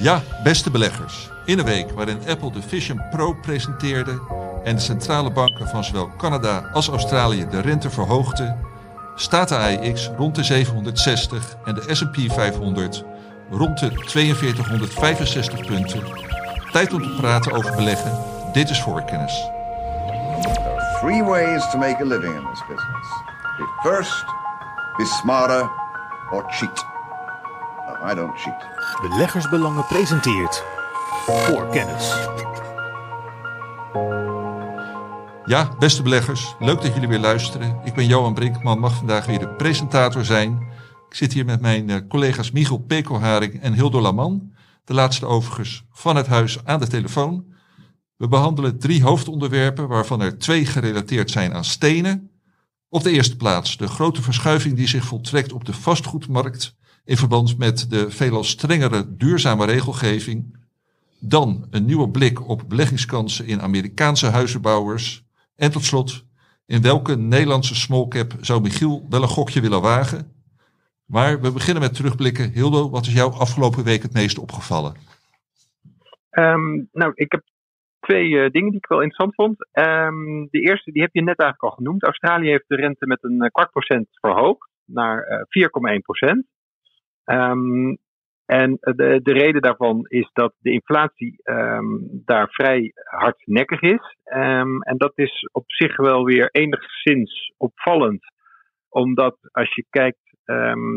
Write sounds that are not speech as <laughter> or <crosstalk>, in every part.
Ja, beste beleggers. In een week waarin Apple de Vision Pro presenteerde en de centrale banken van zowel Canada als Australië de rente verhoogden, staat de AIX rond de 760 en de S&P 500 rond de 4265 punten. Tijd om te praten over beleggen. Dit is voorkennis. There are three ways to make a living in this business. First, be smarter, or cheat. I don't cheat. Beleggersbelangen presenteert Voorkennis. Ja, beste beleggers, leuk dat jullie weer luisteren. Ik ben Johan Brinkman, mag vandaag weer de presentator zijn. Ik zit hier met mijn eh, collega's Michiel Pekelharing en Hildo Laman. De laatste overigens van het huis aan de telefoon. We behandelen drie hoofdonderwerpen, waarvan er twee gerelateerd zijn aan stenen. Op de eerste plaats de grote verschuiving die zich voltrekt op de vastgoedmarkt in verband met de veelal strengere duurzame regelgeving. Dan een nieuwe blik op beleggingskansen in Amerikaanse huizenbouwers. En tot slot, in welke Nederlandse smallcap zou Michiel wel een gokje willen wagen? Maar we beginnen met terugblikken. Hildo, wat is jou afgelopen week het meest opgevallen? Um, nou, ik heb twee uh, dingen die ik wel interessant vond. Um, de eerste, die heb je net eigenlijk al genoemd. Australië heeft de rente met een uh, kwart procent verhoogd naar uh, 4,1 procent. Um, en de, de reden daarvan is dat de inflatie daar vrij hardnekkig is. en dat is op zich wel weer enigszins opvallend. Omdat als je kijkt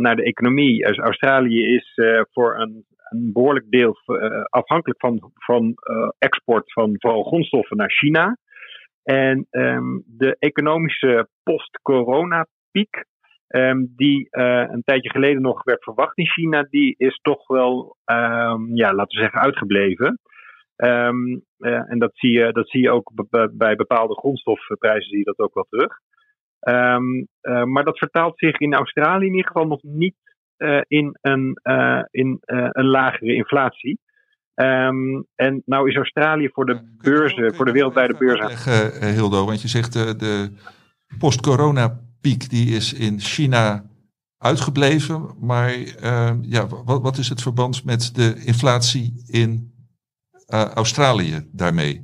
naar de economie. Australië is uh, voor een, een, behoorlijk deel uh, afhankelijk van, van uh, export van vooral grondstoffen naar China. En de economische post-corona-piek, um, die een tijdje geleden nog werd verwacht in China, die is toch wel, ja, laten we zeggen, uitgebleven. Um, uh, en dat zie, je, dat zie je ook bij bepaalde grondstofprijzen, zie je dat ook wel terug. Uh, maar dat vertaalt zich in Australië in ieder geval nog niet in, een, in een lagere inflatie. Um, en nou is Australië voor de beurzen, voor de wereldwijde beurzen. Hildo, want je zegt de, de post-corona piek die is in China uitgebleven. Maar ja, wat, wat is het verband met de inflatie in Australië daarmee?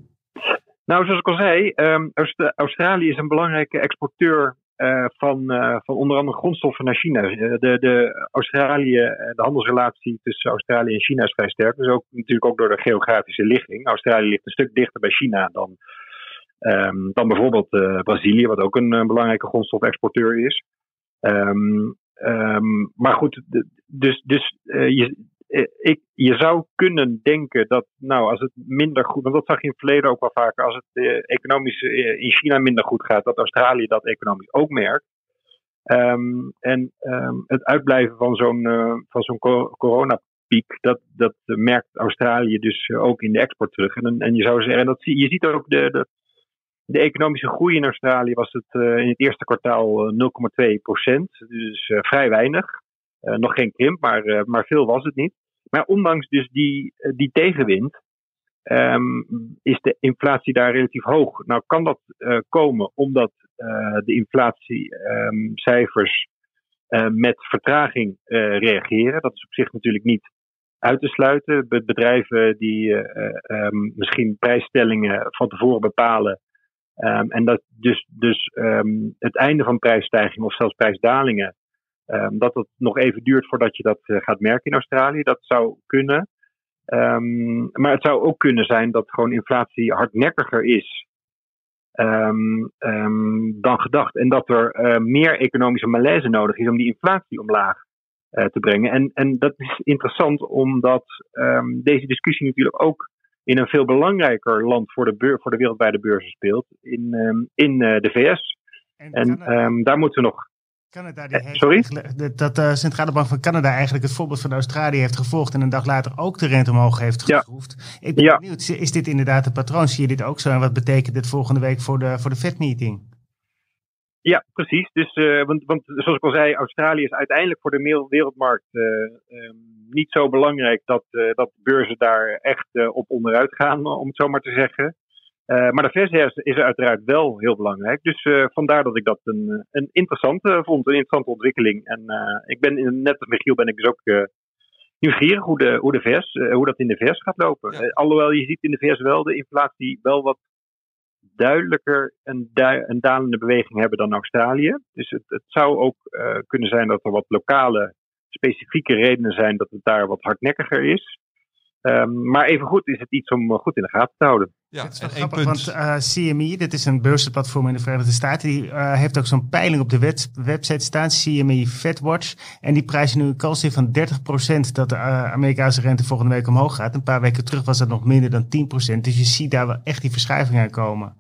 Nou, zoals ik al zei, um, Australië is een belangrijke exporteur uh, van, van onder andere grondstoffen naar China. De, de, Australië, de handelsrelatie tussen Australië en China is vrij sterk. Dus ook natuurlijk ook door de geografische ligging. Australië ligt een stuk dichter bij China dan, um, dan bijvoorbeeld uh, Brazilië, wat ook een belangrijke grondstofexporteur is. Um, maar goed, dus, dus je, eh, ik, je zou kunnen denken dat, nou, als het minder goed, want dat zag je in het verleden ook wel vaker, als het eh, economisch eh, in China minder goed gaat, dat Australië dat economisch ook merkt. En het uitblijven van zo'n van zo'n coronapiek, dat, dat merkt Australië dus ook in de export terug. En, en je zou zeggen, en dat je ziet ook de, de, de economische groei in Australië was het uh, in het eerste kwartaal 0,2 procent, dus uh, vrij weinig. Nog geen krimp, maar, maar veel was het niet. Maar ondanks dus die, die tegenwind um, is de inflatie daar relatief hoog. Nou kan dat komen omdat de inflatiecijfers um, met vertraging reageren. Dat is op zich natuurlijk niet uit te sluiten. Bedrijven die um, misschien prijsstellingen van tevoren bepalen. En dat dus, dus het einde van prijsstijgingen of zelfs prijsdalingen Um, dat het nog even duurt voordat je dat uh, gaat merken in Australië. Dat zou kunnen. Maar het zou ook kunnen zijn dat gewoon inflatie hardnekkiger is dan gedacht. En dat er uh, meer economische malaise nodig is om die inflatie omlaag uh, te brengen. En, en dat is interessant omdat deze discussie natuurlijk ook in een veel belangrijker land voor de, beur, voor de wereldwijde beurzen speelt. In, in de VS. En, en daar moeten we nog Canada die heeft Sorry? Dat de Centrale Bank van Canada eigenlijk het voorbeeld van Australië heeft gevolgd en een dag later ook de rente omhoog heeft geschroefd. Ja. Ik ben ja. benieuwd, is dit inderdaad een patroon? Zie je dit ook zo en wat betekent dit volgende week voor de, voor de Fed-meeting? Ja, precies. Dus, uh, want, want zoals ik al zei, Australië is uiteindelijk voor de wereldmarkt uh, um, niet zo belangrijk dat, uh, dat beurzen daar echt op onderuit gaan, om het zo maar te zeggen. Uh, maar de VS is uiteraard wel heel belangrijk. Dus vandaar dat ik dat een, een interessante vond, een interessante ontwikkeling. En ik ben net als Michiel ben ik dus ook nieuwsgierig hoe, de, hoe, de VS, hoe dat in de VS gaat lopen. alhoewel je ziet in de VS wel de inflatie wel wat duidelijker een, een dalende beweging hebben dan Australië. Dus het, het zou ook kunnen zijn dat er wat lokale specifieke redenen zijn dat het daar wat hardnekkiger is. Um, maar evengoed is het iets om goed in de gaten te houden. Ja, het is wel grappig, punt... want uh, CME, dit is een beursplatform in de Verenigde Staten, die uh, heeft ook zo'n peiling op de website staan, CME FedWatch. En die prijzen nu een kans in van 30% dat de uh, Amerikaanse rente volgende week omhoog gaat. Een paar weken terug was dat nog minder dan 10%. Dus je ziet daar wel echt die verschuivingen komen.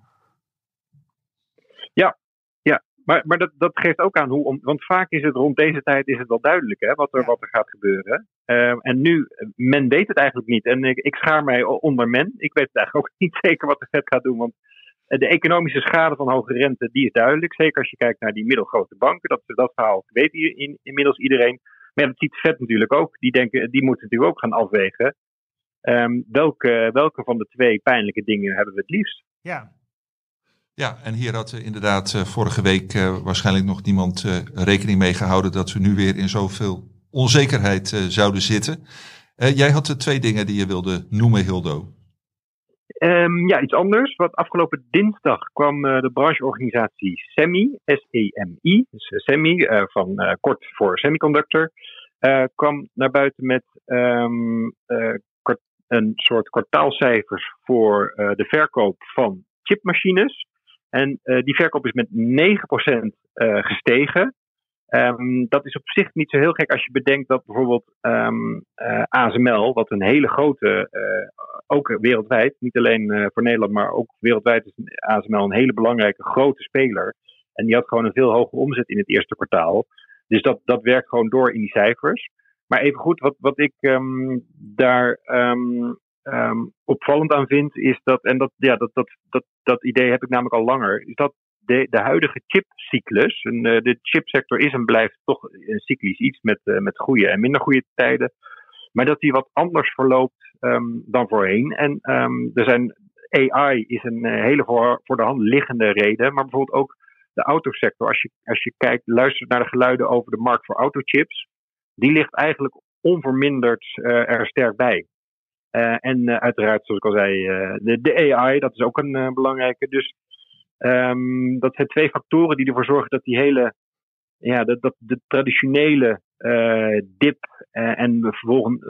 Ja, ja. Maar, maar dat, dat geeft ook aan hoe, want vaak is het rond deze tijd is het wel duidelijk hè, wat, er, wat er gaat gebeuren. Uh, en nu, men weet het eigenlijk niet. En ik, ik schaar mij onder men. Ik weet het eigenlijk ook <laughs> niet zeker wat de Fed gaat doen. Want de economische schade van hoge rente, die is duidelijk. Zeker als je kijkt naar die middelgrote banken. Dat, dat verhaal weet in, inmiddels iedereen. Maar dat ziet de Fed natuurlijk ook. Die, denken, die moeten natuurlijk ook gaan afwegen. Um, welke, welke van de twee pijnlijke dingen hebben we het liefst? Ja, ja, en hier had inderdaad uh, vorige week uh, waarschijnlijk nog niemand rekening mee gehouden dat we nu weer in zoveel onzekerheid zouden zitten. jij had twee dingen die je wilde noemen, Hildo. Um, ja, iets anders. Wat afgelopen dinsdag kwam de brancheorganisatie SEMI, S-E-M-I, dus SEMI, van kort voor semiconductor, kwam naar buiten met um, een soort kwartaalcijfers voor de verkoop van chipmachines. En uh, die verkoop is met 9% uh, eh, gestegen. Um, dat is op zich niet zo heel gek als je bedenkt dat bijvoorbeeld um, uh, ASML, wat een hele grote, ook wereldwijd, niet alleen voor Nederland, maar ook wereldwijd is ASML een hele belangrijke grote speler. En die had gewoon een veel hogere omzet in het eerste kwartaal. Dus dat, dat werkt gewoon door in die cijfers. Maar even goed, wat, wat ik um, daar opvallend aan vind, is dat, en dat, ja, dat, dat, dat, dat idee heb ik namelijk al langer, is dat de, de huidige chipcyclus, en, uh, de chipsector is en blijft toch een cyclisch iets met, uh, met goede en minder goede tijden, maar dat die wat anders verloopt um, dan voorheen. En um, er zijn, AI is een hele voor, voor de hand liggende reden, maar bijvoorbeeld ook de autosector. Als je, als je kijkt, luistert naar de geluiden over de markt voor autochips, die ligt eigenlijk onverminderd er sterk bij. Uh, en uh, uiteraard, zoals ik al zei, uh, de, de, AI, dat is ook een belangrijke. Dus um, dat zijn twee factoren die ervoor zorgen dat die hele, ja, dat, dat de traditionele dip en vervolgens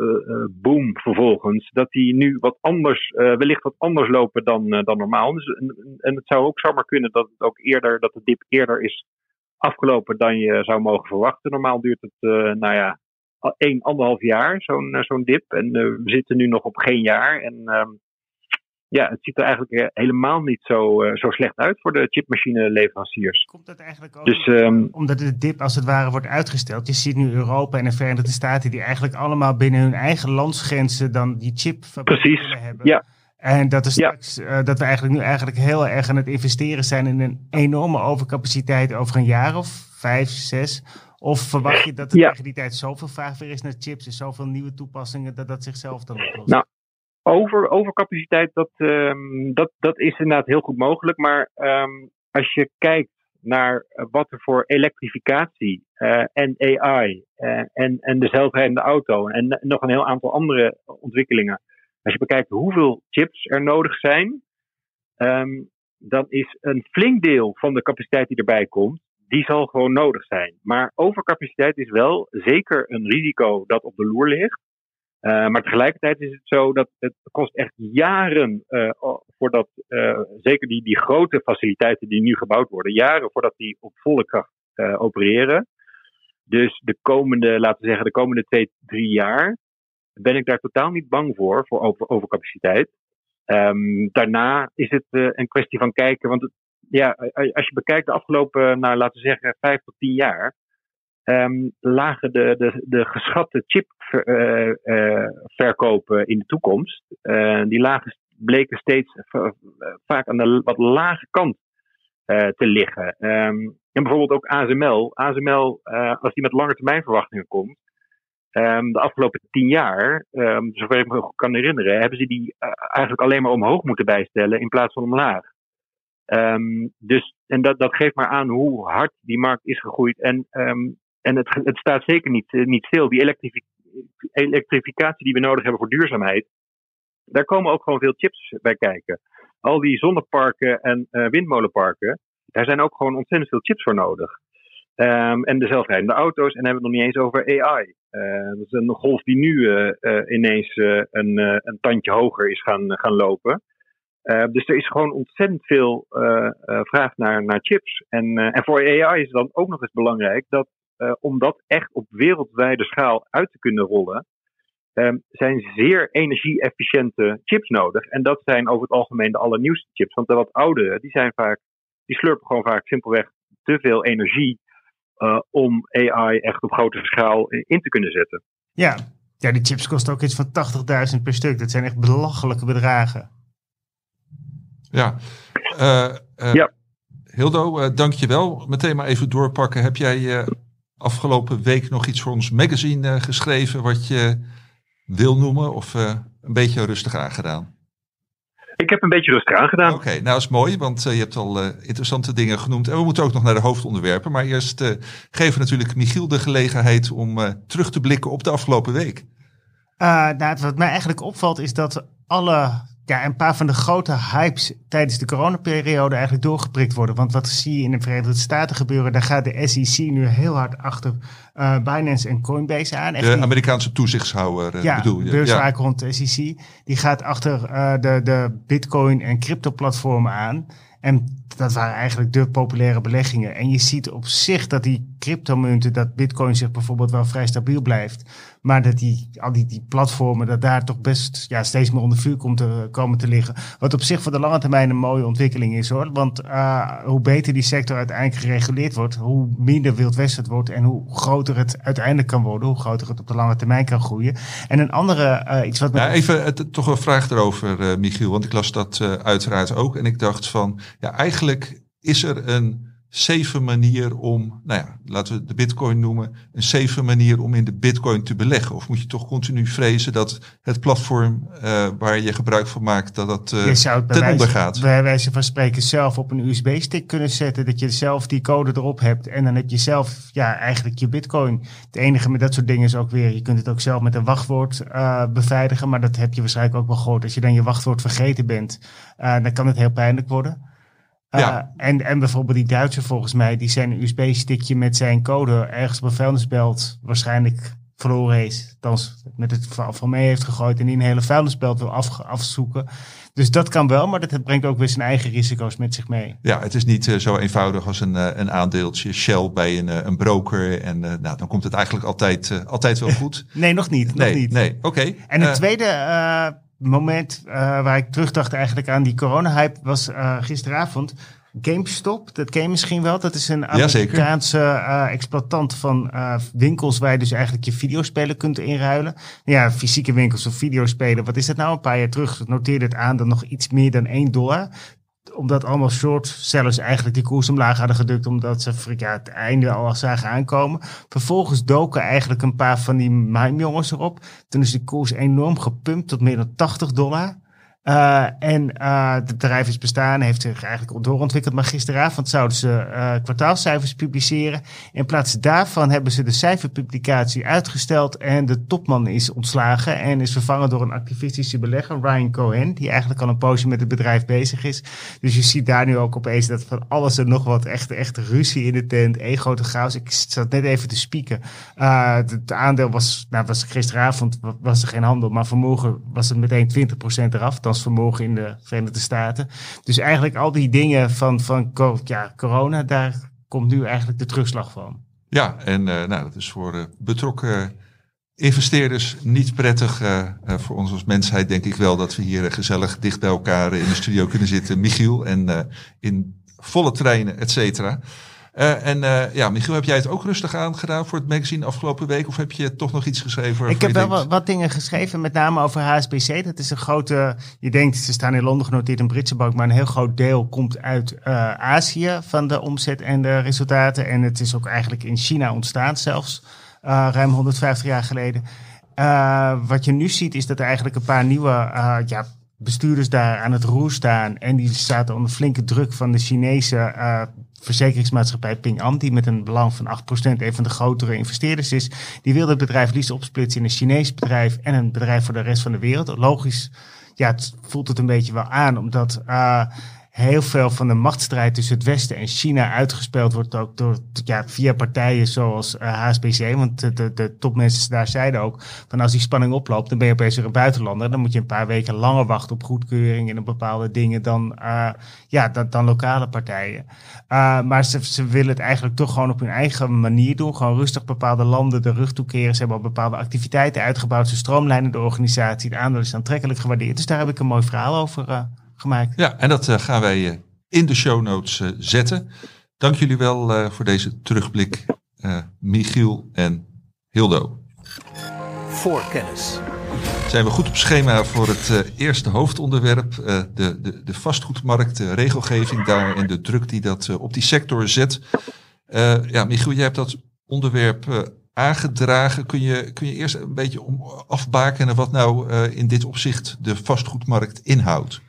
boom vervolgens, dat die nu wat anders, wellicht wat anders lopen dan, dan normaal. Dus, en, en, het zou ook zomaar kunnen dat het ook eerder, dat de dip eerder is afgelopen dan je zou mogen verwachten. Normaal duurt het, nou ja, één, anderhalf jaar, zo'n eh, zo'n dip. En eh, we zitten nu nog op geen jaar. En ehm, ja, het ziet er eigenlijk eh, helemaal niet zo, zo slecht uit voor de chipmachineleveranciers. Komt dat eigenlijk ook dus, um, omdat de dip als het ware wordt uitgesteld? Je ziet nu Europa en de Verenigde Staten die eigenlijk allemaal binnen hun eigen landsgrenzen dan die chip Precies, hebben. Ja. En dat, is straks, ja. dat we eigenlijk nu eigenlijk heel erg aan het investeren zijn in een enorme overcapaciteit over een jaar of vijf, zes. Of verwacht je dat er tegen die tijd zoveel vraag weer is naar chips en zoveel nieuwe toepassingen dat dat zichzelf dan oplost? Nou, over, overcapaciteit, dat, um, dat, dat is inderdaad heel goed mogelijk. Maar um, als je kijkt naar wat er voor elektrificatie uh, en AI uh, en, en de zelfrijdende auto en nog een heel aantal andere ontwikkelingen. Als je bekijkt hoeveel chips er nodig zijn, um, dan is een flink deel van de capaciteit die erbij komt, die zal gewoon nodig zijn. Maar overcapaciteit is wel zeker een risico dat op de loer ligt. Uh, maar tegelijkertijd is het zo dat het kost echt jaren uh, voordat, uh, zeker die, die grote faciliteiten die nu gebouwd worden, jaren voordat die op volle kracht opereren. Dus de komende, laten we zeggen, de komende twee, drie jaar ben ik daar totaal niet bang voor, voor over, overcapaciteit. Um, daarna is het een kwestie van kijken, want het, ja, als je bekijkt de afgelopen, nou, laten we zeggen, vijf tot tien jaar, um, lagen de, de, de geschatte chipverkopen uh, uh, in de toekomst, uh, die lagen, bleken steeds vaak aan de wat lage kant te liggen. Um, en bijvoorbeeld ook ASML. ASML, als die met lange termijn verwachtingen komt, Um, de afgelopen tien jaar, um, zover ik me kan herinneren, hebben ze die eigenlijk alleen maar omhoog moeten bijstellen in plaats van omlaag. Um, dus, en dat, dat geeft maar aan hoe hard die markt is gegroeid. En, um, en het, het staat zeker niet, eh, niet stil. Die elektrificatie die we nodig hebben voor duurzaamheid, daar komen ook gewoon veel chips bij kijken. Al die zonneparken en windmolenparken, daar zijn ook gewoon ontzettend veel chips voor nodig. Um, en de zelfrijdende auto's. En hebben we het nog niet eens over AI. Dat is een golf die nu uh, ineens een, een tandje hoger is gaan, gaan lopen. Dus er is gewoon ontzettend veel vraag naar, naar chips. En, en voor AI is het dan ook nog eens belangrijk dat om dat echt op wereldwijde schaal uit te kunnen rollen, um, zijn zeer energie-efficiënte chips nodig. En dat zijn over het algemeen de allernieuwste chips. Want de wat oudere, die zijn vaak, die slurpen gewoon vaak simpelweg te veel energie om AI echt op grote schaal in te kunnen zetten. Ja, ja die chips kosten ook iets van 80.000 per stuk. Dat zijn echt belachelijke bedragen. Ja, uh, uh, ja. Hildo, uh, dank je wel. Meteen maar even doorpakken. Heb jij afgelopen week nog iets voor ons magazine geschreven wat je wil noemen of een beetje rustig aangedaan? Ik heb een beetje rustig aangedaan. Oké, nou dat is mooi, want uh, je hebt al uh, interessante dingen genoemd. En we moeten ook nog naar de hoofdonderwerpen. Maar eerst uh, geven we natuurlijk Michiel de gelegenheid om terug te blikken op de afgelopen week. nou, wat mij eigenlijk opvalt is dat alle ja, een paar van de grote hypes tijdens de coronaperiode eigenlijk doorgeprikt worden. Want wat zie je in de Verenigde Staten gebeuren? Daar gaat de SEC nu heel hard achter uh, Binance en Coinbase aan. Echt de Amerikaanse toezichtshouder uh, ja, bedoel je? ja, rond de SEC. Die gaat achter uh, de, de bitcoin en crypto platformen aan. En dat waren eigenlijk de populaire beleggingen. En je ziet op zich dat die cryptomunten, dat bitcoin zich bijvoorbeeld wel vrij stabiel blijft. Maar dat die, al die, die platformen, dat daar toch best ja, steeds meer onder vuur komt te komen te liggen. Wat op zich voor de lange termijn een mooie ontwikkeling is hoor. Want uh, hoe beter die sector uiteindelijk gereguleerd wordt, hoe minder wildwest het wordt en hoe groter het uiteindelijk kan worden, hoe groter het op de lange termijn kan groeien. En een andere uh, iets wat. Ja, even toch een vraag erover, uh, Michiel, want ik las dat uiteraard ook. En ik dacht van, ja, eigenlijk is er een safe manier om, nou ja, laten we de bitcoin noemen, een safe manier om in de bitcoin te beleggen? Of moet je toch continu vrezen dat het platform uh, waar je gebruik van maakt, dat dat uh, ten onder gaat? Bij wijze van spreken zelf op een USB-stick kunnen zetten, dat je zelf die code erop hebt en dan heb je zelf ja, eigenlijk je bitcoin. Het enige met dat soort dingen is ook weer, je kunt het ook zelf met een wachtwoord uh, beveiligen, maar dat heb je waarschijnlijk ook wel gehoord. Als je dan je wachtwoord vergeten bent, dan kan het heel pijnlijk worden. Ja. Uh, en, en bijvoorbeeld die Duitser volgens mij, die zijn USB-stickje met zijn code ergens op een vuilnisbelt waarschijnlijk verloren heeft. Dan met het van mee heeft gegooid en die een hele vuilnisbelt wil af, afzoeken. Dus dat kan wel, maar dat brengt ook weer zijn eigen risico's met zich mee. Ja, het is niet uh, zo eenvoudig als een, uh, een aandeeltje Shell bij een, een broker. En nou, dan komt het eigenlijk altijd, altijd wel goed. <laughs> nee, nog niet. Nee, nog niet. nee oké. En het tweede moment uh, waar ik terugdacht eigenlijk aan die corona-hype was uh, gisteravond. GameStop, dat ken je misschien wel. Dat is een Amerikaanse uh, exploitant van winkels waar je dus eigenlijk je videospelen kunt inruilen. Ja, fysieke winkels of videospelen. Wat is dat nou? Een paar jaar terug noteerde het aan dat nog iets meer dan 1 dollar omdat allemaal short sellers eigenlijk die koers omlaag hadden gedrukt. Omdat ze ja, het einde al zagen aankomen. Vervolgens doken eigenlijk een paar van die mime-jongens erop. Toen is de koers enorm gepumpt tot meer dan 80 dollar. Uh, en uh, het bedrijf is bestaan, heeft zich eigenlijk doorontwikkeld. Maar gisteravond zouden ze uh, kwartaalcijfers publiceren. In plaats daarvan hebben ze de cijferpublicatie uitgesteld. En de topman is ontslagen en is vervangen door een activistische belegger, Ryan Cohen. Die eigenlijk al een poosje met het bedrijf bezig is. Dus je ziet daar nu ook opeens dat van alles en nog wat echt, echt ruzie in de tent. één grote chaos. Ik zat net even te spieken. het aandeel was, nou was gisteravond was er geen handel. Maar vanmorgen was het meteen 20% eraf vermogen in de Verenigde Staten. Dus eigenlijk al die dingen van, van ja, corona, daar komt nu eigenlijk de terugslag van. Ja, en uh, nou, dat is voor uh, betrokken investeerders niet prettig. Uh, voor ons als mensheid denk ik wel dat we hier gezellig dicht bij elkaar in de studio kunnen zitten. Michiel en in volle treinen, et cetera. Uh, en uh, ja, Michiel, heb jij het ook rustig aangedaan voor het magazine afgelopen week? Of heb je toch nog iets geschreven? Ik heb wel wat, wat, dingen geschreven, met name over HSBC. Dat is een grote, je denkt, ze staan in Londen genoteerd, een Britse bank. Maar een heel groot deel komt uit uh, Azië van de omzet en de resultaten. En het is ook eigenlijk in China ontstaan zelfs, ruim 150 jaar geleden. wat je nu ziet is dat er eigenlijk een paar nieuwe ja, bestuurders daar aan het roer staan. En die zaten onder flinke druk van de Chinese uh, verzekeringsmaatschappij Ping An, die met een belang van 8% een van de grotere investeerders is. Die wilde het bedrijf liefst opsplitsen in een Chinees bedrijf en een bedrijf voor de rest van de wereld. Logisch, ja, het voelt het een beetje wel aan, omdat uh, heel veel van de machtsstrijd tussen het Westen en China uitgespeeld wordt ook door, ja, via partijen zoals uh, eh, HSBC. Want de, de, de, topmensen daar zeiden ook van als die spanning oploopt, dan ben je opeens weer een buitenlander. Dan moet je een paar weken langer wachten op goedkeuring in bepaalde dingen dan, uh, ja, dan, dan lokale partijen. Uh, maar ze, ze willen het eigenlijk toch gewoon op hun eigen manier doen. Gewoon rustig bepaalde landen de rug toekeren. Ze hebben al bepaalde activiteiten uitgebouwd. Ze stroomlijnen de organisatie. Het aandeel is aantrekkelijk gewaardeerd. Dus daar heb ik een mooi verhaal over gemaakt. Ja, en dat uh, gaan wij uh, in de show notes uh, zetten. Dank jullie wel voor deze terugblik, Michiel en Hildo. Voor kennis. Zijn we goed op schema voor het eerste hoofdonderwerp, de, de, de vastgoedmarkt, de regelgeving daar en de druk die dat op die sector zet. ja, Michiel, jij hebt dat onderwerp aangedragen. Kun je, kun je eerst een beetje om afbakenen wat nou in dit opzicht de vastgoedmarkt inhoudt?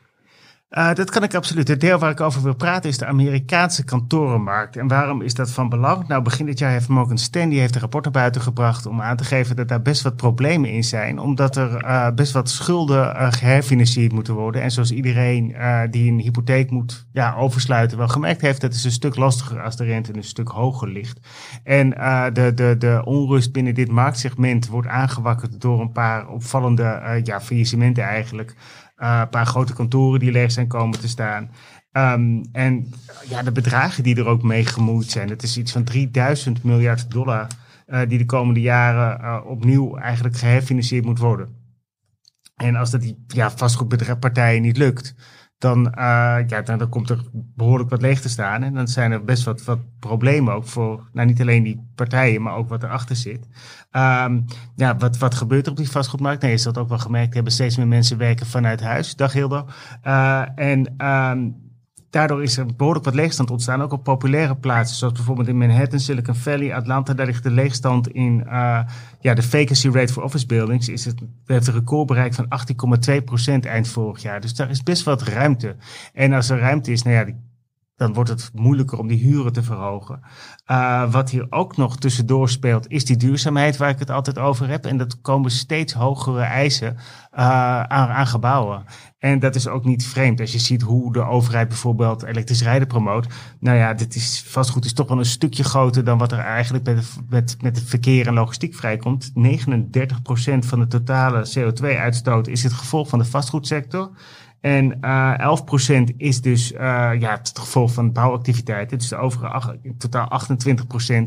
Uh, dat kan ik absoluut. Het deel waar ik over wil praten is de Amerikaanse kantorenmarkt. En waarom is dat van belang? Nou, begin dit jaar heeft Morgan Stanley heeft een rapport naar buiten gebracht om aan te geven dat daar best wat problemen in zijn. Omdat er uh, best wat schulden uh, geherfinancierd moeten worden. En zoals iedereen die een hypotheek moet ja, oversluiten wel gemerkt heeft, dat is een stuk lastiger als de rente een stuk hoger ligt. En de, de, de onrust binnen dit marktsegment wordt aangewakkerd door een paar opvallende ja, faillissementen eigenlijk. Uh, een paar grote kantoren die leeg zijn komen te staan. Um, en ja, de bedragen die er ook mee gemoeid zijn. Het is iets van 3000 miljard dollar uh, die de komende jaren uh, opnieuw eigenlijk geherfinancierd moet worden. En als dat die ja, vastgoedpartijen niet lukt, dan, uh, ja, dan, komt er behoorlijk wat leeg te staan. En dan zijn er best wat, wat problemen ook voor, nou niet alleen die partijen, maar ook wat erachter zit. Um, ja, wat, wat gebeurt er op die vastgoedmarkt? Nee, is dat ook wel gemerkt hebben. Steeds meer mensen werken vanuit huis. Dag Hildo. Uh, en um, daardoor is er behoorlijk wat leegstand ontstaan. Ook op populaire plaatsen, zoals bijvoorbeeld in Manhattan, Silicon Valley, Atlanta. Daar ligt de leegstand in uh, ja, de vacancy rate voor office buildings. Is het, heeft een record bereikt van 18,2% eind vorig jaar. Dus daar is best wat ruimte. En als er ruimte is, nou ja, dan wordt het moeilijker om die huren te verhogen. Uh, wat hier ook nog tussendoor speelt, is die duurzaamheid waar ik het altijd over heb. En dat komen steeds hogere eisen uh, aan, aan, gebouwen. En dat is ook niet vreemd. Als je ziet hoe de overheid bijvoorbeeld elektrisch rijden promoot. Nou ja, dit is vastgoed is toch wel een stukje groter dan wat er eigenlijk met, met, met het verkeer en logistiek vrijkomt. 39% van de totale CO2-uitstoot is het gevolg van de vastgoedsector. En uh, eh, 11% is dus uh, ja, het gevolg van bouwactiviteiten. Dus de overige in totaal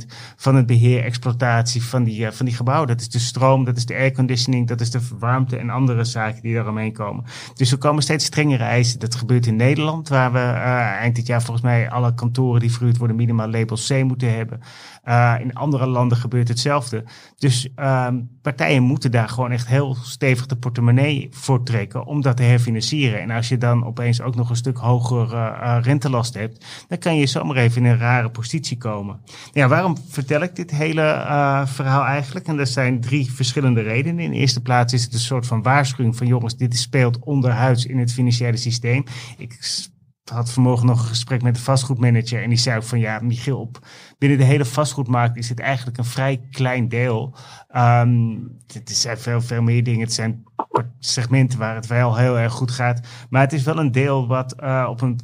28% van het beheer, exploitatie van die, uh, van die gebouwen. Dat is de stroom, dat is de airconditioning, dat is de warmte en andere zaken die eromheen komen. Dus er komen steeds strengere eisen. Dat gebeurt in Nederland, waar we eind dit jaar volgens mij alle kantoren die verhuurd worden minimaal label C moeten hebben. Uh, in andere landen gebeurt hetzelfde. Dus uh, partijen moeten daar gewoon echt heel stevig de portemonnee voor trekken om dat te herfinancieren. En als je dan opeens ook nog een stuk hogere uh, rentelast hebt, dan kan je zomaar even in een rare positie komen. Ja, waarom vertel ik dit hele uh, verhaal eigenlijk? En er zijn drie verschillende redenen. In de eerste plaats is het een soort van waarschuwing van jongens, dit speelt onderhuids in het financiële systeem. Ik had vanmorgen nog een gesprek met de vastgoedmanager. En die zei ook van ja, Michiel, op, binnen de hele vastgoedmarkt is het eigenlijk een vrij klein deel. Um, het zijn veel, veel meer dingen. Het zijn segmenten waar het wel heel erg goed gaat. Maar het is wel een deel wat uh, op een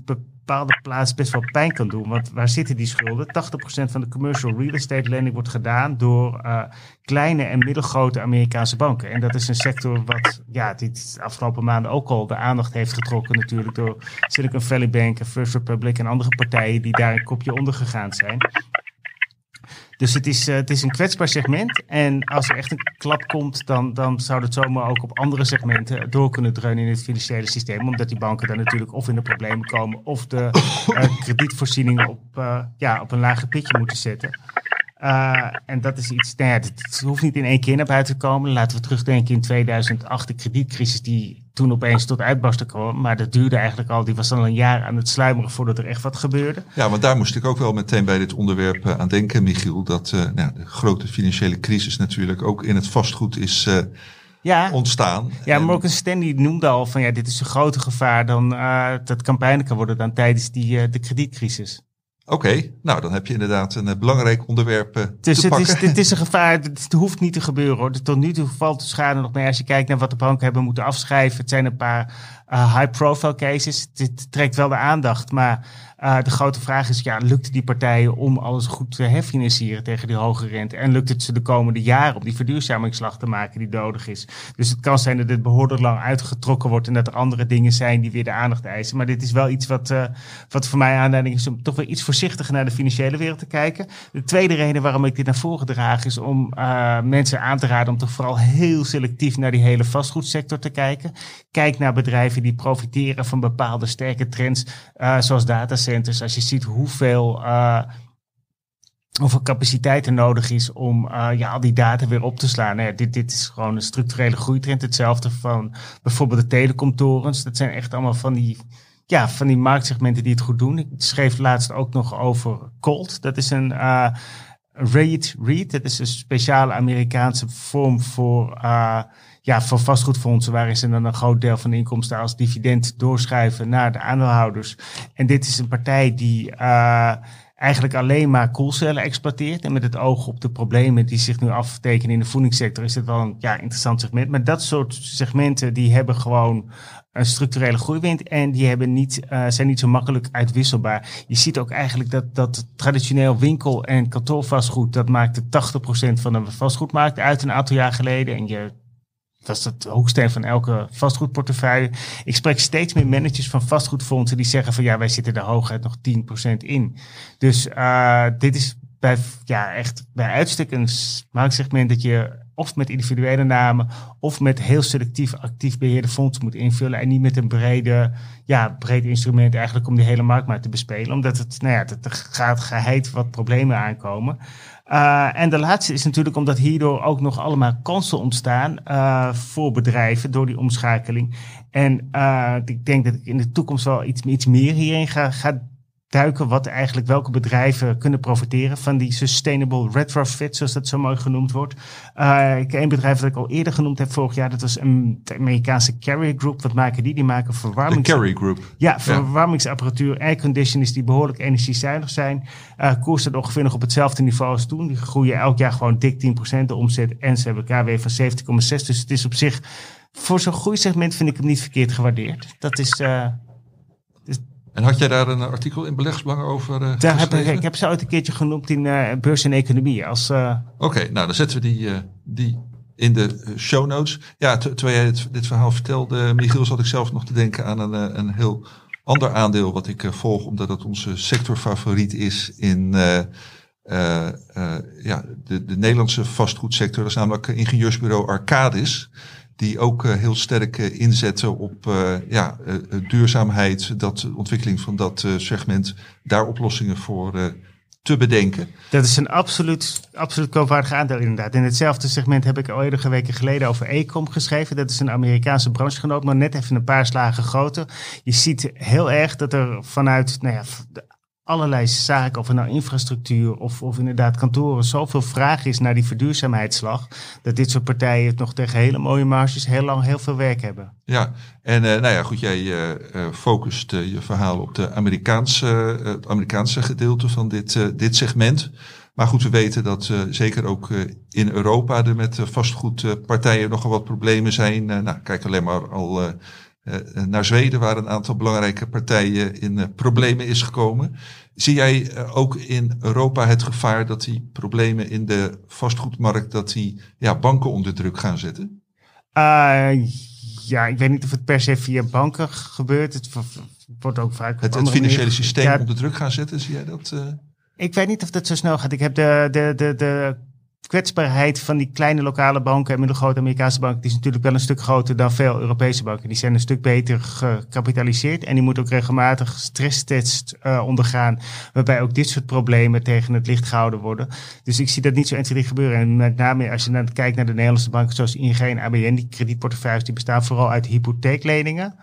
bepaalde plaats best wel pijn kan doen. Want waar zitten die schulden? 80% van de commercial real estate lending wordt gedaan door uh, kleine en middelgrote Amerikaanse banken. En dat is een sector wat ja, dit de afgelopen maanden ook al de aandacht heeft getrokken natuurlijk door Silicon Valley Bank en First Republic en andere partijen die daar een kopje onder gegaan zijn. Dus het is, uh, het is een kwetsbaar segment. En als er echt een klap komt, dan, dan zou het zomaar ook op andere segmenten door kunnen dreunen in het financiële systeem. Omdat die banken dan natuurlijk of in de problemen komen of de uh, kredietvoorzieningen op, uh, ja, op een lager pitje moeten zetten. Uh, en dat is iets, nou ja, het hoeft niet in één keer naar buiten te komen. Laten we terugdenken in 2008, de kredietcrisis die toen opeens tot uitbarsten kwam. Maar dat duurde eigenlijk al, die was al een jaar aan het sluimeren voordat er echt wat gebeurde. Ja, want daar moest ik ook wel meteen bij dit onderwerp uh, aan denken, Michiel. Dat uh, nou, de grote financiële crisis natuurlijk ook in het vastgoed is ja. ontstaan. Ja, en... Morgan Stanley noemde al van ja, dit is een groter gevaar dan uh, dat kan kan worden dan tijdens die, de kredietcrisis. Oké, nou dan heb je inderdaad een belangrijk onderwerp uh, dus te het Is, het is een <laughs> gevaar, het hoeft niet te gebeuren hoor. Tot nu toe valt de schade nog mee als je kijkt naar wat de banken hebben moeten afschrijven. Het zijn een paar uh, high-profile cases. Dit trekt wel de aandacht, maar uh, de grote vraag is, ja, lukt die partijen om alles goed te herfinancieren tegen die hoge rente? En lukt het ze de komende jaren om die verduurzamingsslag te maken die nodig is? Dus het kan zijn dat dit behoorlijk lang uitgetrokken wordt en dat er andere dingen zijn die weer de aandacht eisen. Maar dit is wel iets wat, uh, wat voor mij aanleiding is om toch weer iets voorzichtiger naar de financiële wereld te kijken. De tweede reden waarom ik dit naar voren draag is om uh, mensen aan te raden om toch vooral heel selectief naar die hele vastgoedsector te kijken. Kijk naar bedrijven die profiteren van bepaalde sterke trends, zoals datacenters als je ziet hoeveel, uh, hoeveel capaciteit er nodig is om uh, ja, al die data weer op te slaan. Nou dit, dit is gewoon een structurele groeitrend. Hetzelfde van bijvoorbeeld de telecomtorens. Dat zijn echt allemaal van die, ja, van die marktsegmenten die het goed doen. Ik schreef laatst ook nog over Colt. Dat is een... Uh, REIT, REIT, dat is een speciale Amerikaanse vorm voor ja, voor vastgoedfondsen, waarin ze dan een groot deel van de inkomsten als dividend doorschrijven naar de aandeelhouders. En dit is een partij die uh, eigenlijk alleen maar koelcellen exploiteert. En met het oog op de problemen die zich nu aftekenen in de voedingssector, is het wel een ja, interessant segment. Maar dat soort segmenten die hebben gewoon een structurele groeiwind en die hebben niet, uh, zijn niet zo makkelijk uitwisselbaar. Je ziet ook eigenlijk dat, dat traditioneel winkel- en kantoorvastgoed, dat maakte 80% van de vastgoedmarkt uit een aantal jaar geleden. En je dat is het hoeksteen van elke vastgoedportefeuille. Ik spreek steeds meer managers van vastgoedfondsen die zeggen van ja, wij zitten er hooguit nog 10% in. Dus uh, dit is bij, ja, echt bij uitstek een marktsegment dat je of met individuele namen of met heel selectief actief beheerde fondsen moet invullen. En niet met een brede, ja, breed instrument eigenlijk om die hele markt maar te bespelen. Omdat het, nou ja, het gaat geheid wat problemen aankomen. Uh, en de laatste is natuurlijk omdat hierdoor ook nog allemaal kansen ontstaan uh, voor bedrijven door die omschakeling. En uh, ik denk dat ik in de toekomst wel iets, iets meer hierin ga, ga duiken wat eigenlijk welke bedrijven kunnen profiteren van die sustainable retrofit, zoals dat zo mooi genoemd wordt. Uh, ik een bedrijf dat ik al eerder genoemd heb vorig jaar, dat was een de Amerikaanse Carrier Group. Wat maken die? Die maken verwarmings... De Carrier Group. Ja, verwarmingsapparatuur, airconditioners die behoorlijk energiezuinig zijn. Uh, koers staat ongeveer nog op hetzelfde niveau als toen. Die groeien elk jaar gewoon dik 10% de omzet en ze hebben KW van 70,6. Dus het is op zich, voor zo'n groeisegment vind ik hem niet verkeerd gewaardeerd. Dat is... Uh, en had jij daar een artikel in Beleggsbelangen over uh, daar heb ik, ik heb ze ooit een keertje genoemd in uh, Beurs en Economie. Als, uh... Oké, nou dan zetten we die, die in de show notes. Ja, terwijl jij dit, dit, verhaal vertelde, Michiel, zat ik zelf nog te denken aan een, een heel ander aandeel wat ik volg, omdat het onze sectorfavoriet is in ja, de, de Nederlandse vastgoedsector. Dat is namelijk ingenieursbureau Arcadis die ook uh, heel sterk uh, inzetten op uh, ja, duurzaamheid, dat, ontwikkeling van dat segment, daar oplossingen voor te bedenken. Dat is een absoluut, absoluut koopwaardig aandeel inderdaad. In hetzelfde segment heb ik al weken geleden over Ecom geschreven. Dat is een Amerikaanse branchegenoot, maar net even een paar slagen groter. Je ziet heel erg dat er vanuit nou ja, allerlei zaken, of het nou infrastructuur of, of inderdaad kantoren, zoveel vraag is naar die verduurzaamheidsslag, dat dit soort partijen nog tegen hele mooie marges heel lang heel veel werk hebben. Ja, en uh, nou ja, goed, jij uh, focust je verhaal op de Amerikaanse, het Amerikaanse gedeelte van dit, dit segment. Maar goed, we weten dat zeker ook in Europa er met vastgoedpartijen nogal wat problemen zijn. nou, kijk alleen maar al naar Zweden, waar een aantal belangrijke partijen in problemen is gekomen. Zie jij eh, ook in Europa het gevaar dat die problemen in de vastgoedmarkt, dat die ja, banken onder druk gaan zetten? Uh, ja, ik weet niet of het per se via banken gebeurt. Het wordt ook vaak. Het, het financiële systeem onder druk gaan zetten, zie jij dat? Uh... Ik weet niet of dat zo snel gaat. Ik heb de, de, de, de kwetsbaarheid van die kleine lokale banken en middelgrote Amerikaanse banken, die is natuurlijk wel een stuk groter dan veel Europese banken. Die zijn een stuk beter gecapitaliseerd en die moeten ook regelmatig stresstests uh, ondergaan, waarbij ook dit soort problemen tegen het licht gehouden worden. Dus ik zie dat niet zo 1, gebeuren. En met name als je dan kijkt naar de Nederlandse banken zoals ING en ABN, die kredietportefeuilles, die bestaan vooral uit hypotheekleningen.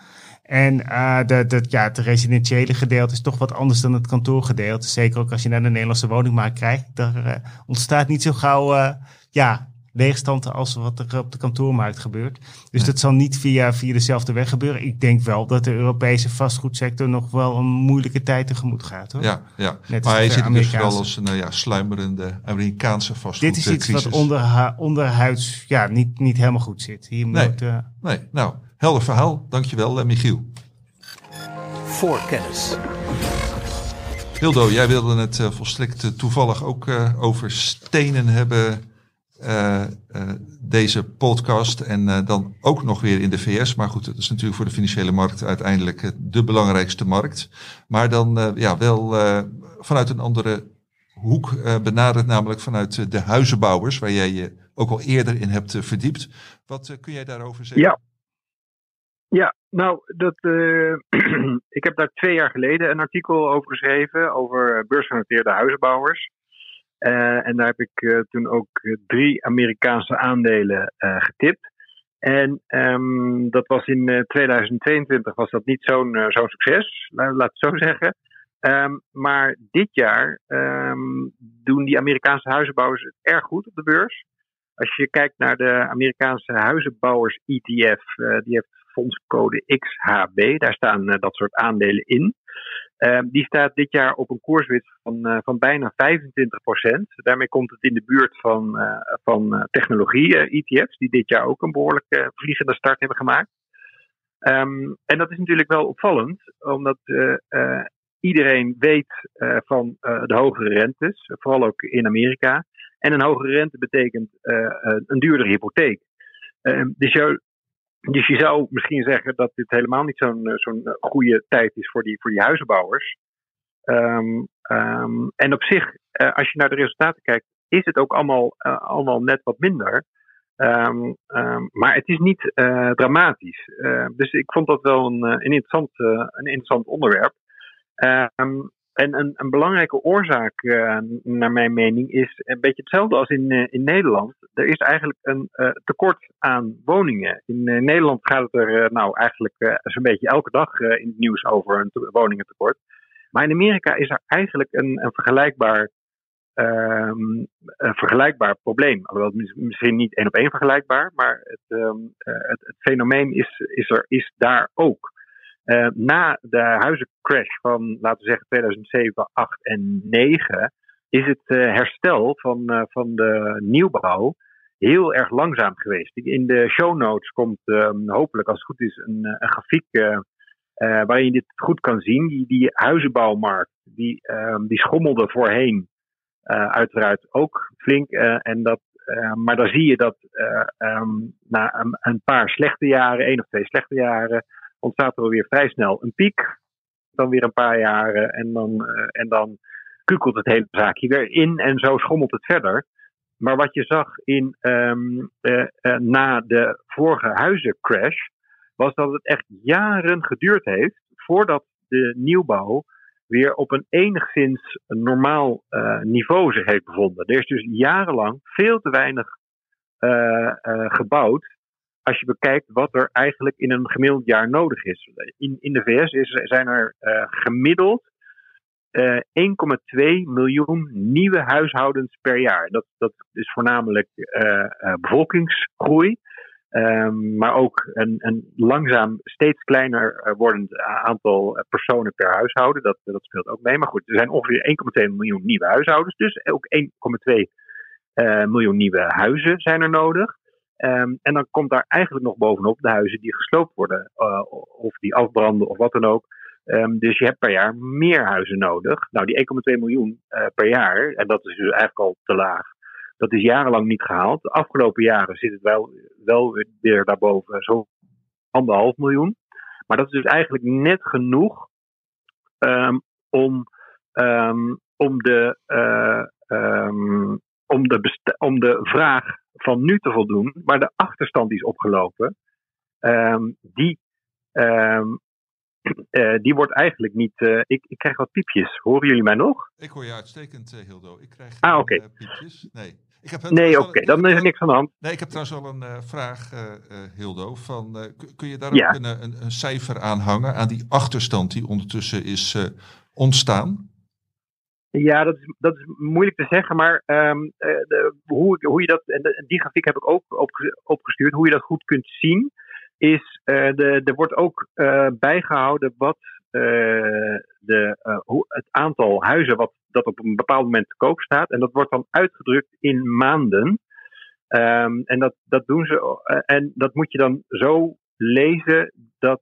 En uh, de, de, ja, het residentiële gedeelte is toch wat anders dan het kantoorgedeelte. Zeker ook als je naar de Nederlandse woningmarkt kijkt. Daar uh, ontstaat niet zo gauw uh, ja, leegstand als wat er op de kantoormarkt gebeurt. Dus dat zal niet via, via dezelfde weg gebeuren. Ik denk wel dat de Europese vastgoedsector nog wel een moeilijke tijd tegemoet gaat. Hoor. Ja, ja. maar hij zit dus wel als een ja, sluimerende Amerikaanse vastgoed. Dit is iets wat onder, onderhuids ja, niet, niet helemaal goed zit. Hier nee, moet, nee, nou, helder verhaal. Dankjewel, uh, Michiel. Voor kennis. Hildo, jij wilde het uh, volstrekt toevallig ook over stenen hebben uh, uh, deze podcast. En uh, dan ook nog weer in de VS. Maar goed, dat is natuurlijk voor de financiële markt uiteindelijk de belangrijkste markt. Maar dan ja, wel vanuit een andere hoek benaderd, namelijk vanuit de huizenbouwers, waar jij je ook al eerder in hebt verdiept. Wat kun jij daarover zeggen? Ja. Ja, nou, dat, <clears throat> ik heb daar twee jaar geleden een artikel over geschreven over beursgenoteerde huizenbouwers. Uh, en daar heb ik uh, toen ook drie Amerikaanse aandelen getipt. En um, dat was in 2022 was dat niet zo'n zo'n succes, laat het zo zeggen. Um, maar dit jaar um, doen die Amerikaanse huizenbouwers het erg goed op de beurs. Als je kijkt naar de Amerikaanse huizenbouwers ETF, die heeft fondscode XHB, daar staan dat soort aandelen in. Uh, die staat dit jaar op een koerswit van, uh, van bijna 25% Daarmee komt het in de buurt van, uh, van eh, technologie-ETF's, die dit jaar ook een behoorlijke vliegende start hebben gemaakt. Um, en dat is natuurlijk wel opvallend, omdat iedereen weet van de hogere rentes, vooral ook in Amerika. En een hogere rente betekent een duurdere hypotheek. Ehm, dus jou, dus je zou misschien zeggen dat dit helemaal niet zo'n eh, zo'n eh, goede tijd is voor die, voor die huizenbouwers. Um, um, en op zich, uh, als je naar de resultaten kijkt, is het ook allemaal, allemaal net wat minder. Um, maar het is niet dramatisch. dus ik vond dat wel een, een, interessant, een interessant onderwerp. En een, een belangrijke oorzaak, uh, naar mijn mening, is een beetje hetzelfde als in, uh, in Nederland. Er is eigenlijk een uh, tekort aan woningen. In Nederland gaat het er nou eigenlijk zo'n beetje elke dag in het nieuws over een woningentekort. Maar in Amerika is er eigenlijk een, een vergelijkbaar, een vergelijkbaar probleem. Alhoewel misschien niet één op één vergelijkbaar, maar het, um, het, het fenomeen is, is er is daar ook. Uh, na de huizencrash van, laten we zeggen, 2007, 8 en 9, is het uh, herstel van, uh, van de nieuwbouw heel erg langzaam geweest. In de show notes komt um, hopelijk, als het goed is, een, een grafiek waarin je dit goed kan zien. Die, die huizenbouwmarkt, die, um, die schommelde voorheen uiteraard ook flink. en dat, maar dan zie je dat um, na een, een paar slechte jaren, één of twee slechte jaren, ontstaat er weer vrij snel een piek. Dan weer een paar jaren en dan, uh, en dan kukelt het hele zaakje weer in en zo schommelt het verder. Maar wat je zag in, um, uh, uh, na de vorige huizencrash, was dat het echt jaren geduurd heeft voordat de nieuwbouw weer op een enigszins normaal niveau zich heeft bevonden. Er is dus jarenlang veel te weinig gebouwd als je bekijkt wat er eigenlijk in een gemiddeld jaar nodig is. In, in de VS is, zijn er uh, gemiddeld uh, eh, 1,2 miljoen nieuwe huishoudens per jaar. Dat, dat is voornamelijk uh, bevolkingsgroei. Um, maar ook een, een, langzaam steeds kleiner wordend aantal personen per huishouden. Dat, dat speelt ook mee. Maar goed, er zijn ongeveer 1,2 miljoen nieuwe huishoudens. Dus ook 1,2 miljoen nieuwe huizen zijn er nodig. Um, en dan komt daar eigenlijk nog bovenop de huizen die gesloopt worden, uh, of die afbranden of wat dan ook. Um, dus je hebt per jaar meer huizen nodig. Nou, die 1,2 miljoen uh, per jaar, en dat is dus eigenlijk al te laag. Dat is jarenlang niet gehaald. De afgelopen jaren zit het wel, wel weer daarboven, zo'n anderhalf miljoen. Maar dat is dus eigenlijk net genoeg um, om, om, de, uh, om, de om de vraag van nu te voldoen, maar de achterstand die is opgelopen, um, die, um, uh, <clears throat> die wordt eigenlijk niet. Uh, ik, ik krijg wat piepjes. Horen jullie mij nog? Ik hoor je uitstekend, uh, Hildo. Ik krijg ah, oké. Okay. piepjes. Nee. Ik heb nee, oké, okay. dan is er niks aan de hand. Nee, ik heb trouwens al een vraag, Hildo. Van, kun je daar ja. ook een, een, een, cijfer aan hangen aan die achterstand die ondertussen is ontstaan? Ja, dat is, dat is moeilijk te zeggen, maar um, de, hoe, hoe je dat, en die grafiek heb ik ook opgestuurd, hoe je dat goed kunt zien, is uh, de, er wordt ook uh, bijgehouden wat de, het aantal huizen wat dat op een bepaald moment te koop staat. En dat wordt dan uitgedrukt in maanden. Um, en dat, dat doen ze, en dat moet je dan zo lezen dat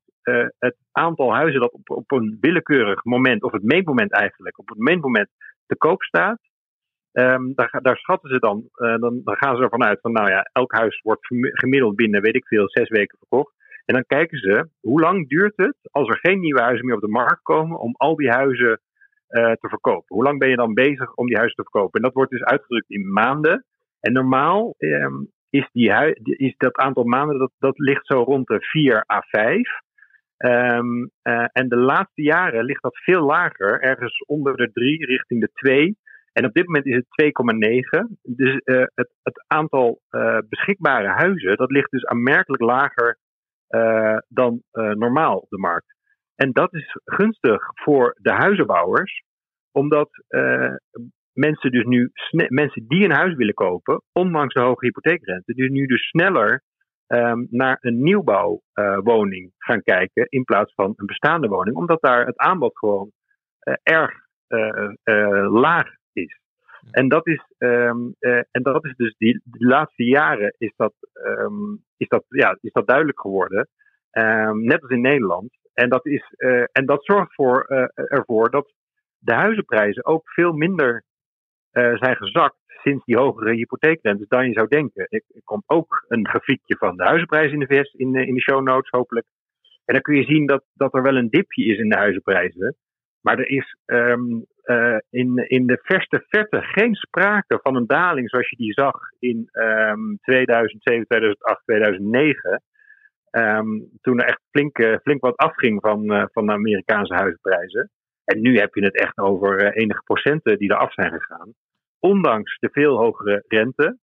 het aantal huizen dat op, op een willekeurig moment, of het meetmoment eigenlijk, op het meetmoment te koop staat, um, daar, daar, schatten ze dan, uh, dan, dan, gaan ze ervan uit van, nou ja, elk huis wordt gemiddeld binnen, weet ik veel, zes weken verkocht. En dan kijken ze, hoe lang duurt het als er geen nieuwe huizen meer op de markt komen om al die huizen uh, te verkopen? Hoe lang ben je dan bezig om die huizen te verkopen? En dat wordt dus uitgedrukt in maanden. En normaal um, is, die is dat aantal maanden, dat, dat ligt zo rond de 4 à 5. Um, uh, en de laatste jaren ligt dat veel lager, ergens onder de 3 richting de 2. En op dit moment is het 2,9. Dus uh, het, het, aantal uh, beschikbare huizen, dat ligt dus aanmerkelijk lager dan normaal op de markt. En dat is gunstig voor de huizenbouwers, omdat mensen dus nu, mensen die een huis willen kopen, ondanks de hoge hypotheekrente, dus nu dus sneller um, naar een nieuwbouwwoning uh, gaan kijken in plaats van een bestaande woning, omdat daar het aanbod gewoon uh, erg uh, laag is. En dat is, um, en dat is dus die, de laatste jaren is dat, um, is dat, ja, is dat duidelijk geworden. net als in Nederland. En dat, is, en dat zorgt voor, ervoor dat de huizenprijzen ook veel minder zijn gezakt sinds die hogere hypotheekrentes dan je zou denken. Ik, ik kom ook een grafiekje van de huizenprijs in de VS in, in de show notes hopelijk. En dan kun je zien dat, dat er wel een dipje is in de huizenprijzen. Maar er is um, uh, in, in de verste verte geen sprake van een daling zoals je die zag in um, 2007, 2008, 2009. Um, toen er echt flink, flink wat afging van, van de Amerikaanse huizenprijzen. En nu heb je het echt over enige procenten die eraf zijn gegaan ondanks de veel hogere rente.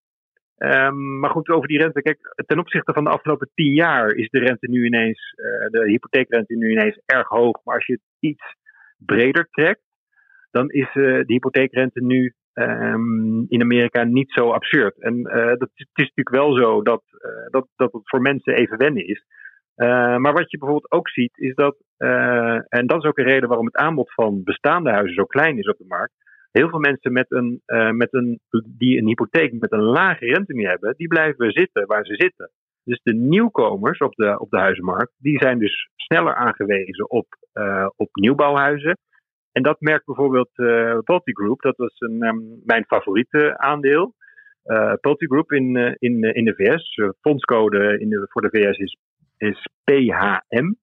Um, maar goed, over die rente. Kijk, ten opzichte van de afgelopen tien jaar is de rente nu ineens, uh, de hypotheekrente nu ineens erg hoog. Maar als je het iets breder trekt, dan is uh, de hypotheekrente nu um, in Amerika niet zo absurd. En uh, dat, het is natuurlijk wel zo dat, dat, dat het voor mensen even wennen is. maar wat je bijvoorbeeld ook ziet, is dat, en dat is ook een reden waarom het aanbod van bestaande huizen zo klein is op de markt heel veel mensen met een, uh, met een, die een hypotheek met een lage rente nu hebben, die blijven zitten waar ze zitten. Dus de nieuwkomers op de, op de huizenmarkt, die zijn dus sneller aangewezen op, uh, op nieuwbouwhuizen. En dat merkt bijvoorbeeld uh, Group, dat was een, um, mijn favoriete aandeel. Uh, Group in, in, in de VS, fondscode in de, voor de VS is, is PHM.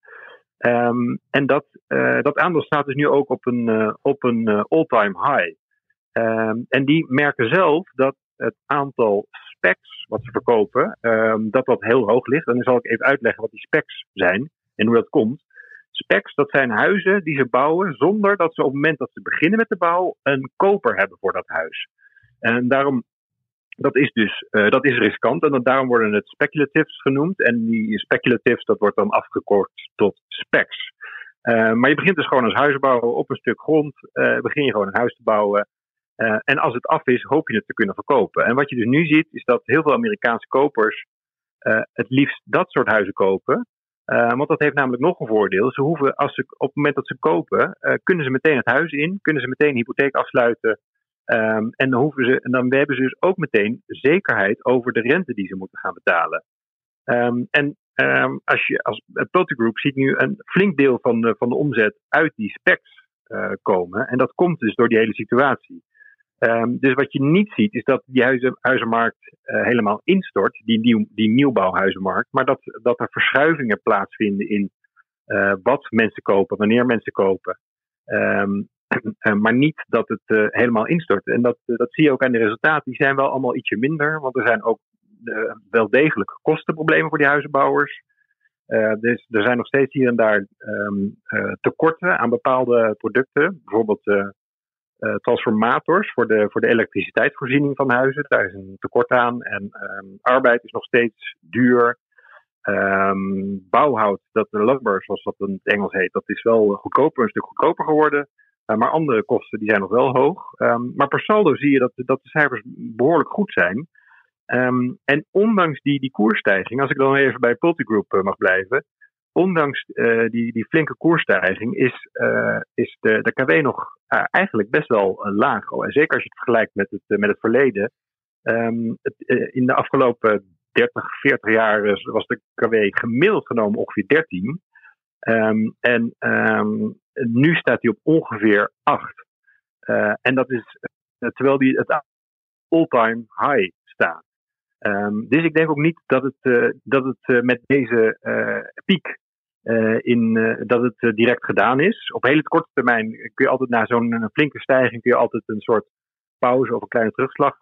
Um, en dat, uh, dat aandeel staat dus nu ook op een, uh, op een uh, all-time high. Um, en die merken zelf dat het aantal specs wat ze verkopen, um, dat dat heel hoog ligt. En dan zal ik even uitleggen wat die specs zijn en hoe dat komt. Specs, dat zijn huizen die ze bouwen zonder dat ze op het moment dat ze beginnen met de bouw een koper hebben voor dat huis. En daarom dat is dus uh, dat is riskant en daarom worden het speculatives genoemd. En die speculatives, dat wordt dan afgekort tot specs. Uh, maar je begint dus gewoon als huisbouwer op een stuk grond. Uh, begin je gewoon een huis te bouwen. en als het af is, hoop je het te kunnen verkopen. En wat je dus nu ziet, is dat heel veel Amerikaanse kopers het liefst dat soort huizen kopen. want dat heeft namelijk nog een voordeel. Ze hoeven, als ze, op het moment dat ze kopen, kunnen ze meteen het huis in, kunnen ze meteen een hypotheek afsluiten Um, en, dan hoeven ze, en dan hebben ze dus ook meteen zekerheid over de rente die ze moeten gaan betalen. Um, en um, als je als Total Group ziet nu een flink deel van de, van de omzet uit die specs uh, komen. En dat komt dus door die hele situatie. dus wat je niet ziet, is dat die huizen, huizenmarkt uh, helemaal instort, die, nieuw, die nieuwbouwhuizenmarkt. Maar dat, dat er verschuivingen plaatsvinden in wat mensen kopen, wanneer mensen kopen. Um, Eh, <clears throat> maar niet dat het uh, helemaal instort. En dat, uh, dat zie je ook aan de resultaten. Die zijn wel allemaal ietsje minder, want er zijn ook wel degelijk kostenproblemen voor die huizenbouwers. dus er zijn nog steeds hier en daar um, tekorten aan bepaalde producten. Bijvoorbeeld transformators voor de, voor de elektriciteitsvoorziening van huizen. Daar is een tekort aan. En um, arbeid is nog steeds duur. Um, bouwhout, dat de lumber, zoals dat in het Engels heet, dat is wel goedkoper, een stuk goedkoper geworden. Maar andere kosten die zijn nog wel hoog. Ehm, maar per saldo zie je dat, dat de cijfers behoorlijk goed zijn. Ehm, en ondanks die, die als ik dan even bij Pultigroup uh, mag blijven, ondanks uh, die, die flinke koersstijging is, is de, de KW nog eigenlijk best wel laag. En zeker als je het vergelijkt met het, met het verleden. Um, het, in de afgelopen 30, 40 jaar was de KW gemiddeld genomen ongeveer 13. Um, en um, nu staat hij op ongeveer 8. en dat is terwijl die het all-time high staat. Um, dus ik denk ook niet dat het, uh, dat het met deze piek in, dat het direct gedaan is. Op hele korte termijn kun je altijd na zo'n flinke stijging kun je altijd een soort pauze of een kleine terugslag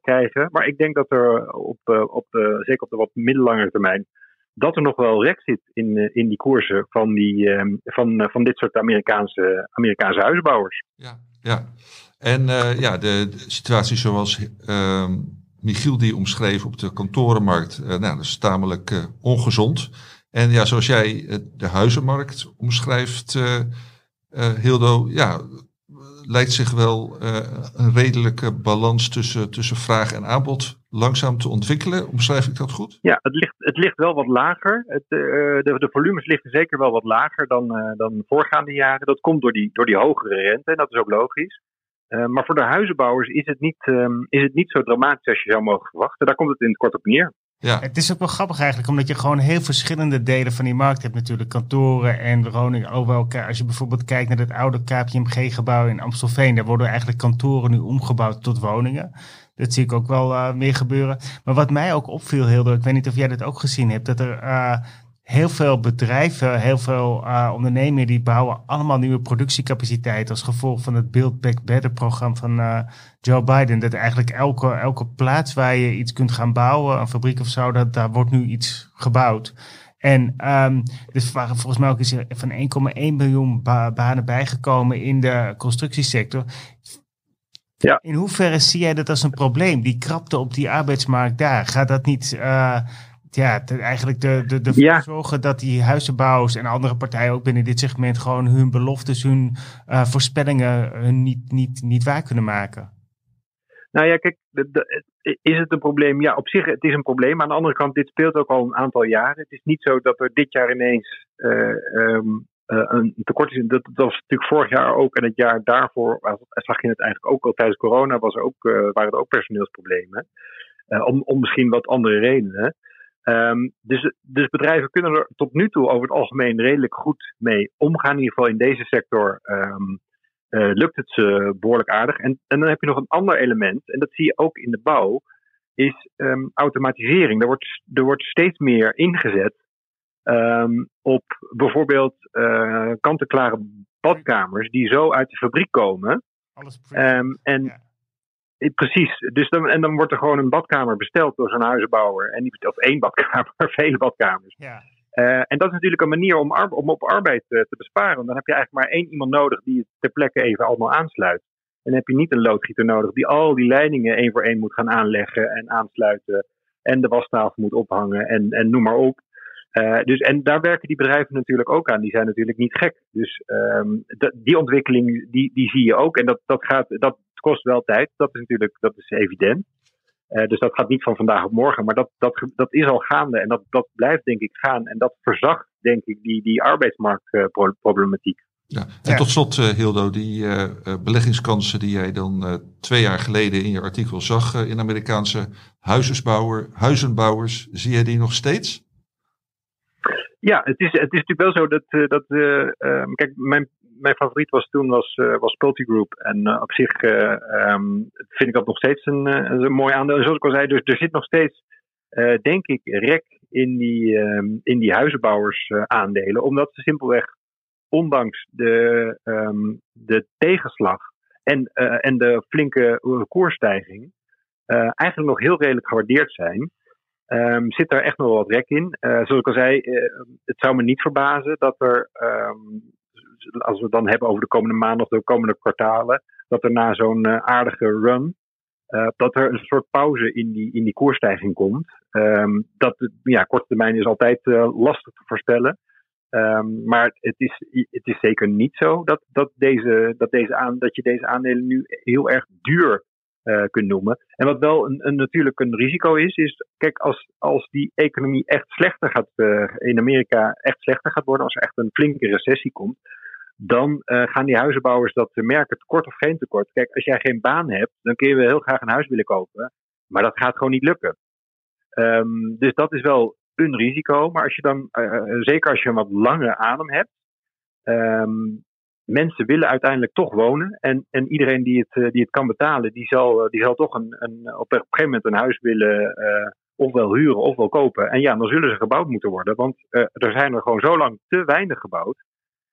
krijgen. Maar ik denk dat er op, op zeker op de wat middellangere termijn dat er nog wel rek zit in, in die koersen van, die, ehm, van, van dit soort Amerikaanse, Amerikaanse huisbouwers. Ja, ja. en ja, de, situatie zoals ehm, Michiel die omschreef op de kantorenmarkt, uh, nou, dat is tamelijk uh, ongezond. En ja, zoals jij uh, de huizenmarkt omschrijft, Hildo, ja, lijkt zich wel een redelijke balans tussen, tussen vraag en aanbod langzaam te ontwikkelen. Omschrijf ik dat goed? Ja, het ligt, het ligt wel wat lager. Het, de, de, volumes liggen zeker wel wat lager dan, dan voorgaande jaren. Dat komt door die, door die hogere rente en dat is ook logisch. Uh, maar voor de huizenbouwers is het, niet, um, is het niet zo dramatisch als je zou mogen verwachten. Daar komt het in het kort op neer. Ja. Het is ook wel grappig eigenlijk, omdat je gewoon heel verschillende delen van die markt hebt. Natuurlijk kantoren en woningen over elkaar. Als je bijvoorbeeld kijkt naar het oude KPMG-gebouw in Amstelveen, daar worden eigenlijk kantoren nu omgebouwd tot woningen. Dat zie ik ook wel uh, meer gebeuren. Maar wat mij ook opviel, Hilde, ik weet niet of jij dat ook gezien hebt, dat er uh, heel veel bedrijven, heel veel uh, ondernemingen die bouwen allemaal nieuwe productiecapaciteit als gevolg van het Build Back Better programma van Joe Biden. Dat eigenlijk elke, elke plaats waar je iets kunt gaan bouwen, een fabriek of zo, dat, daar wordt nu iets gebouwd. En um, dus waren volgens mij ook iets van 1,1 miljoen ba banen bijgekomen in de constructiesector. Ja. In hoeverre zie jij dat als een probleem? Die krapte op die arbeidsmarkt daar. Gaat dat niet uh, ja, eigenlijk de, de, de ja. zorgen dat die huizenbouwers en andere partijen ook binnen dit segment gewoon hun beloftes, hun uh, voorspellingen hun niet, niet, niet waar kunnen maken? Nou ja, kijk, de, de, is het een probleem? Ja, op zich, het is een probleem. Aan de andere kant, dit speelt ook al een aantal jaren. Het is niet zo dat er dit jaar ineens uh, um, uh, een tekort is. Dat, dat, was natuurlijk vorig jaar ook en het jaar daarvoor zag je het eigenlijk ook al tijdens corona, was er ook, waren er ook personeelsproblemen. om, om misschien wat andere redenen. Um, dus, dus bedrijven kunnen er tot nu toe over het algemeen redelijk goed mee omgaan. In ieder geval in deze sector uh, lukt het ze behoorlijk aardig. En, en dan heb je nog een ander element, en dat zie je ook in de bouw, is um, automatisering. Er wordt, er wordt steeds meer ingezet op bijvoorbeeld uh, kant-en-klare badkamers die zo uit de fabriek komen. Alles en Precies. Dus dan, en dan wordt er gewoon een badkamer besteld door zo'n huizenbouwer. En of één badkamer, <laughs> vele badkamers. Ja. Uh, en dat is natuurlijk een manier om, om op arbeid uh, te besparen. Want dan heb je eigenlijk maar één iemand nodig die het ter plekke even allemaal aansluit. En dan heb je niet een loodgieter nodig die al die leidingen één voor één moet gaan aanleggen en aansluiten. En de wastafel moet ophangen en, en noem maar op. Uh, dus, en daar werken die bedrijven natuurlijk ook aan. Die zijn natuurlijk niet gek. Dus um, die ontwikkeling die, die zie je ook. En dat, dat, gaat, dat kost wel tijd. Dat is natuurlijk dat is evident. Uh, dus dat gaat niet van vandaag op morgen. Maar dat, dat, dat is al gaande. En dat, dat blijft denk ik gaan. En dat verzacht denk ik die, die arbeidsmarktproblematiek. Ja. En tot slot, uh, Hildo, die uh, beleggingskansen die jij dan twee jaar geleden in je artikel zag in Amerikaanse huizenbouwer, huizenbouwers, zie jij die nog steeds? Ja, het is, het is natuurlijk wel zo dat, uh, dat uh, kijk, mijn, mijn favoriet was toen was, uh, was Pulty Group. En op zich um, vind ik dat nog steeds een, een mooi aandeel. Zoals ik al zei, dus er zit nog steeds, denk ik, rek in die, um, in die huizenbouwers aandelen. Omdat ze simpelweg, ondanks de, de tegenslag en, en de flinke koersstijging, eigenlijk nog heel redelijk gewaardeerd zijn. Um, zit daar echt nog wel wat rek in. Uh, zoals ik al zei, uh, het zou me niet verbazen dat er, um, als we het dan hebben over de komende maanden of de komende kwartalen, dat er na zo'n uh, aardige run, dat er een soort pauze in die, in die koersstijging komt. Um, dat, ja, korte termijn is altijd lastig te voorspellen. Maar het is, het is zeker niet zo dat, dat, deze, dat, deze aan, dat je deze aandelen nu heel erg duur uh, kunt noemen. En wat wel een, een, natuurlijk een risico is, is kijk, als, als die economie echt slechter gaat, uh, in Amerika echt slechter gaat worden, als er echt een flinke recessie komt, dan uh, gaan die huizenbouwers dat merken, tekort of geen tekort. Kijk, als jij geen baan hebt, dan kun je heel graag een huis willen kopen, maar dat gaat gewoon niet lukken. Um, dus dat is wel een risico. Maar als je dan, zeker als je een wat lange adem hebt, um, mensen willen uiteindelijk toch wonen. En, en iedereen die het, uh, die het kan betalen, die zal, die zal toch een, een, op een gegeven moment een huis willen uh, ofwel huren ofwel kopen. En ja, dan zullen ze gebouwd moeten worden. Want uh, er zijn er gewoon zo lang te weinig gebouwd.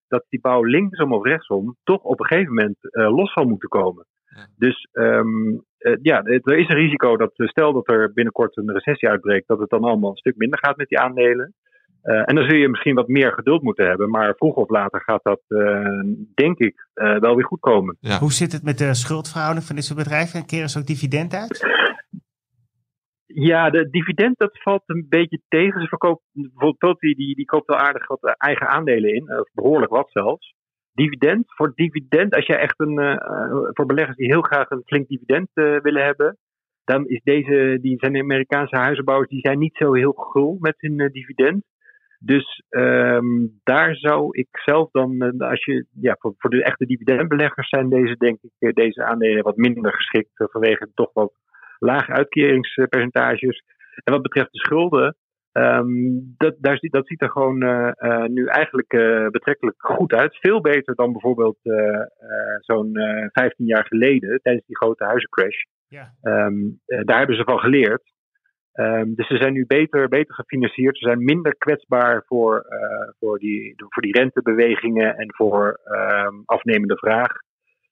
Dat die bouw linksom of rechtsom toch op een gegeven moment los zal moeten komen. Ja. Dus um, uh, ja, er is een risico dat stel dat er binnenkort een recessie uitbreekt, dat het dan allemaal een stuk minder gaat met die aandelen. Uh, en dan zul je misschien wat meer geduld moeten hebben, maar vroeg of later gaat dat, uh, denk ik, wel weer goed komen. Ja. Hoe zit het met de schuldverhouding van dit soort bedrijven? Keren ze ook dividend uit? Ja, de dividend dat valt een beetje tegen. Ze verkoopt bijvoorbeeld die, die, die koopt wel aardig wat eigen aandelen in, of behoorlijk wat zelfs dividend. Voor dividend, als je echt een, uh, voor beleggers die heel graag een flink dividend uh, willen hebben, dan is deze, die zijn de Amerikaanse huizenbouwers, die zijn niet zo heel gul met hun uh, dividend. Dus um, daar zou ik zelf dan, als je, ja, voor, voor de echte dividendbeleggers zijn deze, denk ik, deze aandelen wat minder geschikt vanwege toch wat lage uitkeringspercentages. En wat betreft de schulden, Um, dat, daar, dat ziet er gewoon uh, uh, nu eigenlijk uh, betrekkelijk goed uit. Veel beter dan bijvoorbeeld zo'n 15 jaar geleden tijdens die grote huizencrash. Ja. Um, daar hebben ze van geleerd. Um, dus ze zijn nu beter, beter gefinancierd. Ze zijn minder kwetsbaar voor, voor, die, voor die rentebewegingen en voor afnemende vraag.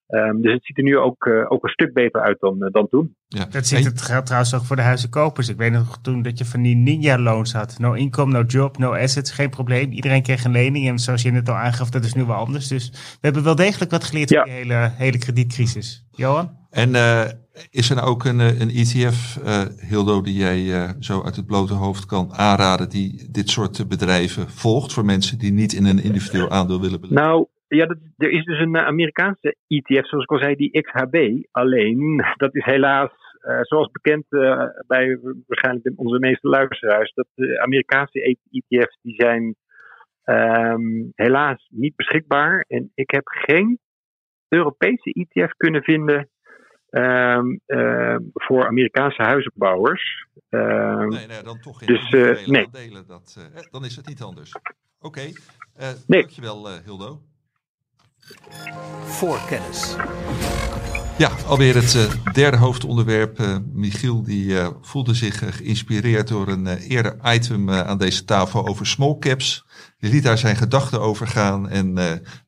Um, dus het ziet er nu ook, uh, ook een stuk beter uit dan, uh, dan toen. Ja. Dat ziet het geldt trouwens ook voor de huizenkopers. Ik weet nog toen dat je van die ninja-loans had. No income, no job, no assets, geen probleem. Iedereen kreeg een lening. En zoals je net al aangaf, dat is nu wel anders. Dus we hebben wel degelijk wat geleerd ja. van die hele, hele kredietcrisis. Johan? En uh, is er nou ook een, een ETF, Hildo, die jij zo uit het blote hoofd kan aanraden... die dit soort bedrijven volgt voor mensen die niet in een individueel aandeel willen beleggen? Nou, ja, dat, er is dus een Amerikaanse ETF, zoals ik al zei, die XHB. Alleen, <laughs> dat is helaas, uh, zoals bekend uh, bij waarschijnlijk onze meeste luisteraars, dat de Amerikaanse ETF's die zijn um, helaas niet beschikbaar. En ik heb geen Europese ETF kunnen vinden um, uh, voor Amerikaanse huizenbouwers. Um, nee, nee, dan toch geen dus, nee. delen. Dat, dan is het niet anders. Oké, okay. nee. dankjewel Hildo. Voorkennis. Ja, alweer het uh, derde hoofdonderwerp. Uh, Michiel die uh, voelde zich geïnspireerd door een eerder item aan deze tafel over small caps. Die liet daar zijn gedachten over gaan. En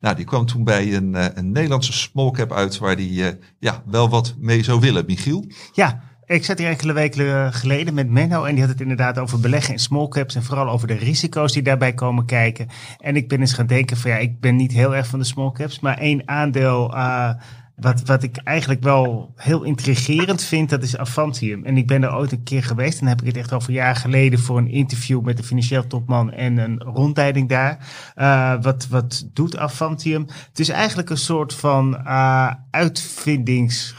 nou, die kwam toen bij een, een Nederlandse small cap uit waar die ja, wel wat mee zou willen. Michiel? Ja, ik zat hier enkele weken geleden met Menno en die had het inderdaad over beleggen in small caps en vooral over de risico's die daarbij komen kijken. En ik ben eens gaan denken van ja, ik ben niet heel erg van de small caps, maar één aandeel uh, wat, wat ik eigenlijk wel heel intrigerend vind, dat is Avantium. En ik ben er ooit een keer geweest. En heb ik het echt al een jaar geleden voor een interview met een financieel topman en een rondleiding daar. Uh, wat, wat doet Avantium? Het is eigenlijk een soort van uh, uitvindings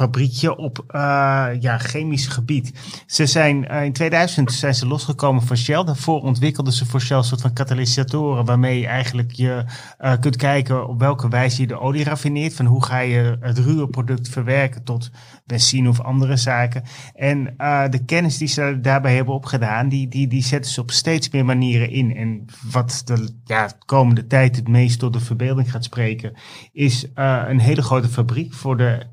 fabriekje op uh, ja, chemisch gebied. Ze zijn uh, in 2000 zijn ze losgekomen van Shell. Daarvoor ontwikkelden ze voor Shell een soort van katalysatoren waarmee je eigenlijk je uh, kunt kijken op welke wijze je de olie raffineert. Van hoe ga je het ruwe product verwerken tot benzine of andere zaken. En de kennis die ze daarbij hebben opgedaan, die, die, die zetten ze op steeds meer manieren in. En wat de ja, komende tijd het meest tot de verbeelding gaat spreken, is een hele grote fabriek voor de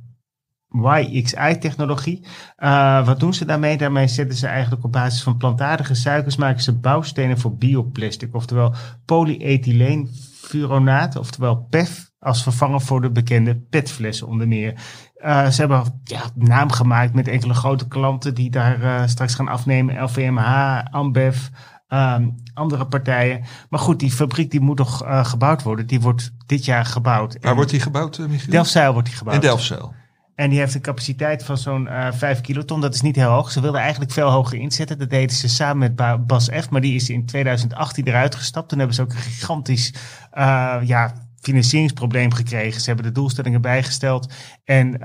YXI-technologie. Uh, wat doen ze daarmee? Daarmee zetten ze eigenlijk op basis van plantaardige suikers maken ze bouwstenen voor bioplastic, oftewel polyethyleenfuronaat, oftewel PEF, als vervanger voor de bekende petflessen onder meer. Uh, ze hebben ja, naam gemaakt met enkele grote klanten die daar uh, straks gaan afnemen. LVMH, Ambev, um, andere partijen. Maar goed, die fabriek die moet nog gebouwd worden. Die wordt dit jaar gebouwd. Waar wordt die gebouwd, Michiel? Delfzijl wordt die gebouwd. In Delfzijl. En die heeft een capaciteit van zo'n uh, 5 kiloton. Dat is niet heel hoog. Ze wilden eigenlijk veel hoger inzetten. Dat deden ze samen met Bas F. Maar die is in 2018 eruit gestapt. Toen hebben ze ook een gigantisch uh, ja, financieringsprobleem gekregen. Ze hebben de doelstellingen bijgesteld. En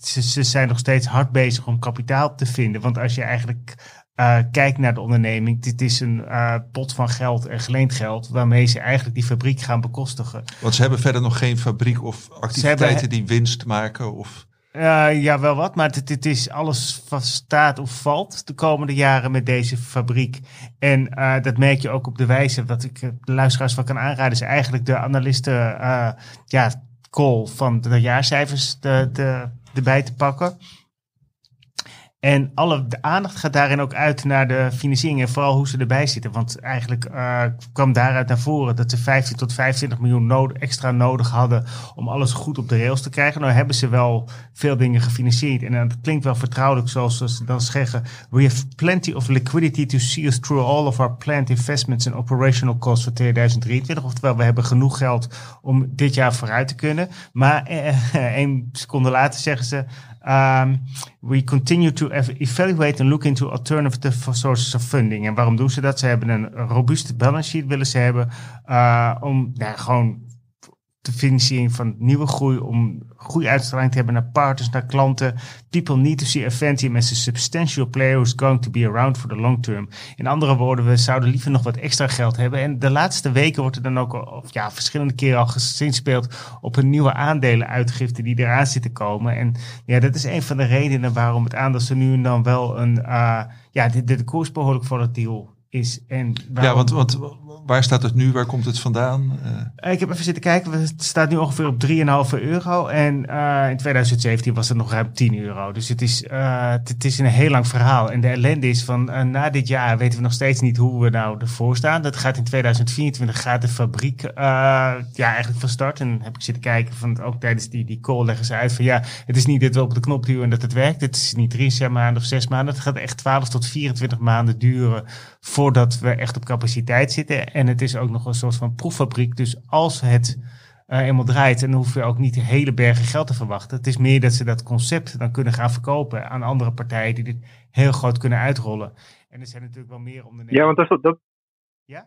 ze, ze, zijn nog steeds hard bezig om kapitaal te vinden. Want als je eigenlijk uh, kijkt naar de onderneming, dit is een uh, pot van geld en geleend geld, waarmee ze eigenlijk die fabriek gaan bekostigen. Want ze hebben verder nog geen fabriek of activiteiten die winst maken? Of... Uh, ja, wel wat, maar het, is alles wat staat of valt de komende jaren met deze fabriek. En uh, dat merk je ook op de wijze, wat ik de luisteraars van kan aanraden, is eigenlijk de analisten uh, ja, call van de jaarcijfers de, de, erbij te pakken. En alle de aandacht gaat daarin ook uit naar de financiering en vooral hoe ze erbij zitten. Want eigenlijk uh, kwam daaruit naar voren dat ze 15 tot 25 miljoen extra nodig hadden om alles goed op de rails te krijgen. Nou hebben ze wel veel dingen gefinancierd. En dat klinkt wel vertrouwelijk zoals ze dan zeggen. We have plenty of liquidity to see us through all of our planned investments and operational costs voor 2023. Oftewel, we hebben genoeg geld om dit jaar vooruit te kunnen. Maar eh, <laughs> één seconde later zeggen ze... Um, we continue to evaluate and look into alternative sources of funding. En waarom doen ze dat? Ze hebben een robuuste balance sheet willen ze hebben uh, om ja, gewoon de financiering van nieuwe groei, om goede uitstraling te hebben naar partners, naar klanten. People need to see Aventium as a substantial player who's going to be around for the long term. In andere woorden, we zouden liever nog wat extra geld hebben. En de laatste weken wordt er dan ook of ja, verschillende keren al gezinspeeld op een nieuwe aandelenuitgifte die eraan zit te komen. En ja, dat is een van de redenen waarom het aandeel ze nu en dan wel een, uh, ja, de, de, de koers behoorlijk volatiel is. En Ja, want, want waar staat het nu? Waar komt het vandaan? Uh... Ik heb even zitten kijken. Het staat nu ongeveer op 3,5 euro. En uh, in 2017 was het nog ruim 10 euro. Dus het is, uh, het is een heel lang verhaal. En de ellende is van na dit jaar weten we nog steeds niet hoe we nou ervoor staan. Dat gaat in 2024 gaat de fabriek ja, eigenlijk van start. En heb ik zitten kijken van ook tijdens die, die call leggen ze uit van ja, het is niet dat we op de knop duwen en dat het werkt. Het is niet drie maanden of zes maanden. Het gaat echt 12 tot 24 maanden duren voordat we echt op capaciteit zitten. En het is ook nog een soort van proeffabriek. Dus als het uh, eenmaal draait, dan hoef je ook niet hele bergen geld te verwachten. Het is meer dat ze dat concept dan kunnen gaan verkopen aan andere partijen die dit heel groot kunnen uitrollen. En er zijn natuurlijk wel meer ondernemers. Ja, want dat, dat, ja?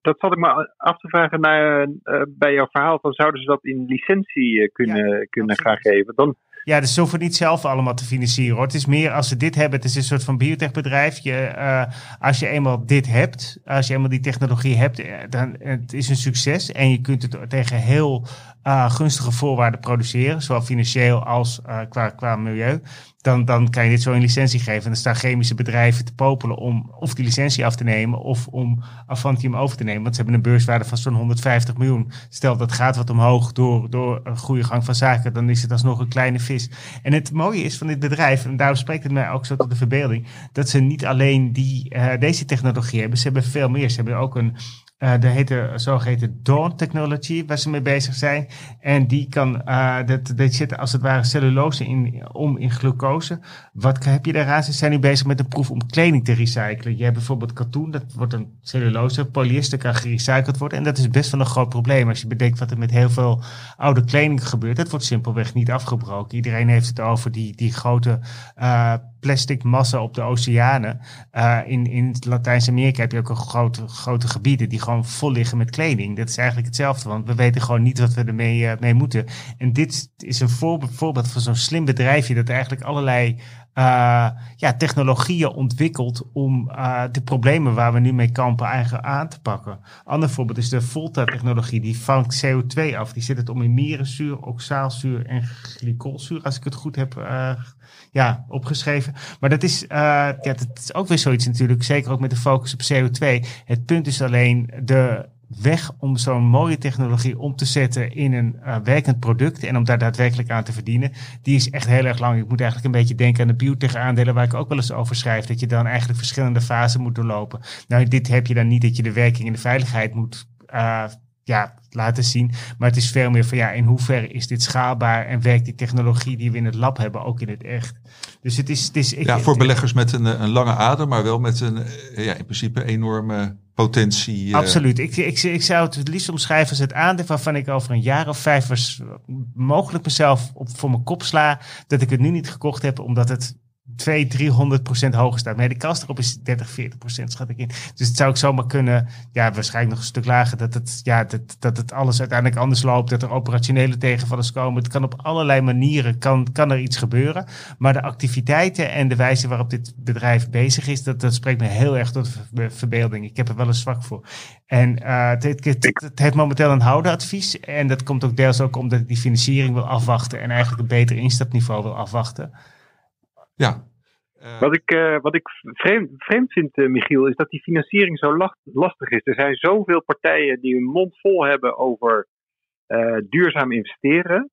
dat zat ik me af te vragen naar, uh, bij jouw verhaal. Van zouden ze dat in licentie uh, kunnen, ja, kunnen gaan geven? Dan, ja, dus ze hoeven niet zelf allemaal te financieren hoor. Het is meer als ze dit hebben, het is een soort van biotechbedrijf. Je, uh, als je eenmaal dit hebt, als je eenmaal die technologie hebt, dan het is een succes. En je kunt het tegen heel uh, gunstige voorwaarden produceren, zowel financieel als uh, qua, qua milieu. Dan, dan kan je dit zo een licentie geven. En dan staan chemische bedrijven te popelen om of die licentie af te nemen of om Avantium over te nemen. Want ze hebben een beurswaarde van zo'n 150 miljoen. Stel dat gaat wat omhoog door, door een goede gang van zaken, dan is het alsnog een kleine vis. En het mooie is van dit bedrijf, en daarom spreekt het mij ook zo tot de verbeelding, dat ze niet alleen die, uh, deze technologie hebben, ze hebben veel meer. Ze hebben ook een uh, de heette, zogeheten Dawn Technology, waar ze mee bezig zijn. En die kan, uh, dat, dat zit als het ware cellulose in, om in glucose. Wat heb je daaraan? Ze zijn nu bezig met een proef om kleding te recyclen. Je hebt bijvoorbeeld katoen, dat wordt een cellulose. Polyester kan gerecycled worden. En dat is best wel een groot probleem als je bedenkt wat er met heel veel oude kleding gebeurt. Het wordt simpelweg niet afgebroken. Iedereen heeft het over die, die grote uh, plastic massa op de oceanen. Uh, in in Latijns-Amerika heb je ook een grote, grote gebieden die gewoon vol liggen met kleding. Dat is eigenlijk hetzelfde, want we weten gewoon niet wat we ermee uh, mee moeten. En dit is een voorbeeld, van zo'n slim bedrijfje dat eigenlijk allerlei uh, ja, technologieën ontwikkelt om de problemen waar we nu mee kampen eigenlijk aan te pakken. Ander voorbeeld is de Volta-technologie. Die vangt CO2 af. Die zet het om in mierenzuur, oxaalzuur en glycolzuur, als ik het goed heb uh, ja, opgeschreven. Maar dat is, ja, dat is ook weer zoiets natuurlijk, zeker ook met de focus op CO2. Het punt is alleen de weg om zo'n mooie technologie om te zetten in een uh, werkend product en om daar daadwerkelijk aan te verdienen, die is echt heel erg lang. Ik moet eigenlijk een beetje denken aan de biotech aandelen waar ik ook wel eens over schrijf, dat je dan eigenlijk verschillende fasen moet doorlopen. Nou, dit heb je dan niet dat je de werking en de veiligheid moet uh, ja, laten zien. Maar het is veel meer van ja, in hoeverre is dit schaalbaar en werkt die technologie die we in het lab hebben ook in het echt. Dus het is. Het is ja, voor beleggers met een, een lange adem, maar wel met een ja, in principe enorme potentie. Absoluut. Ik, ik, ik zou het het liefst omschrijven als het aandeel waarvan ik over een jaar of vijf was, mogelijk mezelf op, voor mijn kop sla dat ik het nu niet gekocht heb omdat het 200, 300 procent hoger staat. Maar de kans erop is 30, 40 procent, schat ik in. Dus het zou ik zomaar kunnen, ja, waarschijnlijk nog een stuk lager, dat het, ja, dat, dat het alles uiteindelijk anders loopt, dat er operationele tegenvallers komen. Het kan op allerlei manieren, kan, kan er iets gebeuren. Maar de activiteiten en de wijze waarop dit bedrijf bezig is, dat, dat spreekt me heel erg tot verbeelding. Ik heb er wel een zwak voor. En uh, het, het, heeft momenteel een houdenadvies. En dat komt ook deels ook omdat ik die financiering wil afwachten en eigenlijk een beter instapniveau wil afwachten. Ja. Uh, wat ik, uh, wat ik vreemd, vreemd vind, uh, Michiel, is dat die financiering zo lastig is. Er zijn zoveel partijen die hun mond vol hebben over duurzaam investeren.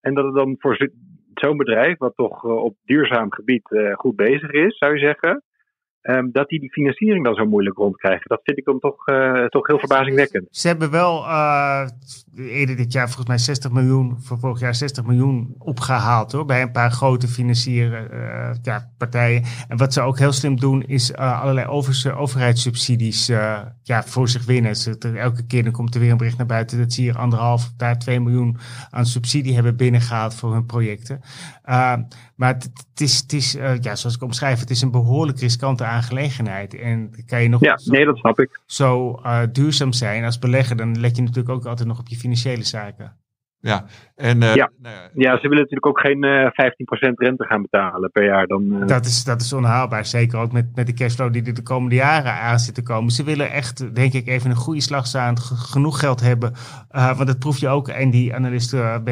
En dat het dan voor zo'n bedrijf, wat toch op duurzaam gebied goed bezig is, zou je zeggen, Um, dat die die financiering dan zo moeilijk rondkrijgen. Dat vind ik dan toch, uh, toch heel verbazingwekkend. Ze hebben wel uh, eerder dit jaar volgens mij 60 miljoen, voor vorig jaar 60 miljoen opgehaald hoor, bij een paar grote financieren uh, ja, partijen. En wat ze ook heel slim doen, is allerlei over, overheidssubsidies ja, voor zich winnen. Elke keer dan komt er weer een bericht naar buiten dat ze hier anderhalf, daar 2 miljoen aan subsidie hebben binnengehaald voor hun projecten. Maar het, is, het is ja, zoals ik omschrijf, het is een behoorlijk riskante aangelegenheid. En kan je nog ja, zo, nee, dat snap ik. zo uh, duurzaam zijn als belegger, dan let je natuurlijk ook altijd nog op je financiële zaken. Ja, en, uh, ja. Nou ja. ja. ze willen natuurlijk ook geen uh, eh, 15% rente gaan betalen per jaar. Dan, uh... dat, is, dat is onhaalbaar. Zeker ook met, met de cashflow die er de komende jaren aan zit te komen. Ze willen echt, denk ik, even een goede slag staan. Genoeg geld hebben. want dat proef je ook in die analisten,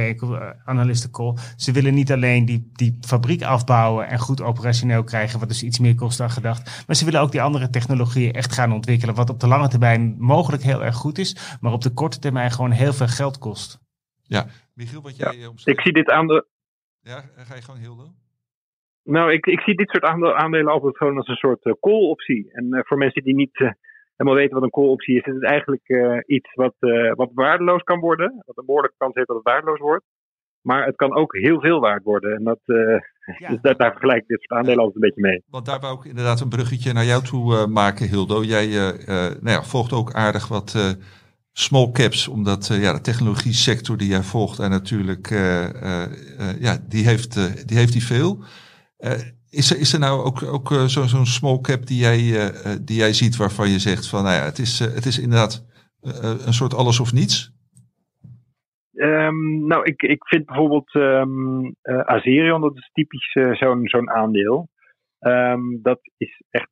analistencall. Ze willen niet alleen die, die fabriek afbouwen en goed operationeel krijgen. Wat dus iets meer kost dan gedacht. Maar ze willen ook die andere technologieën echt gaan ontwikkelen. Wat op de lange termijn mogelijk heel erg goed is. Maar op de korte termijn gewoon heel veel geld kost. Ja, Michiel, wat jij ja, Ik zie dit aandeel. Ja, ga je gewoon heel doen? Nou, ik, ik zie dit soort aandelen altijd gewoon als een soort uh, call-optie. En uh, voor mensen die niet uh, helemaal weten wat een call-optie is, is het eigenlijk iets wat, wat waardeloos kan worden. Wat een behoorlijke kans heeft dat het waardeloos wordt. Maar het kan ook heel veel waard worden. En dat, ja. <laughs> dus daar, daar vergelijk ik dit soort aandelen altijd een beetje mee. Want daar wou ik inderdaad een bruggetje naar jou toe maken, Hildo. Jij nou ja, volgt ook aardig wat small caps, omdat uh, ja, de technologie sector die jij volgt en natuurlijk, uh, uh, ja, die heeft, die heeft die veel. is, er, is er nou ook, ook zo'n zo small cap die jij, die jij ziet waarvan je zegt van, nou ja, het is, het is inderdaad een soort alles of niets? Um, nou, ik, ik vind bijvoorbeeld um, Azerion, dat is typisch zo'n zo'n aandeel. Um, dat is echt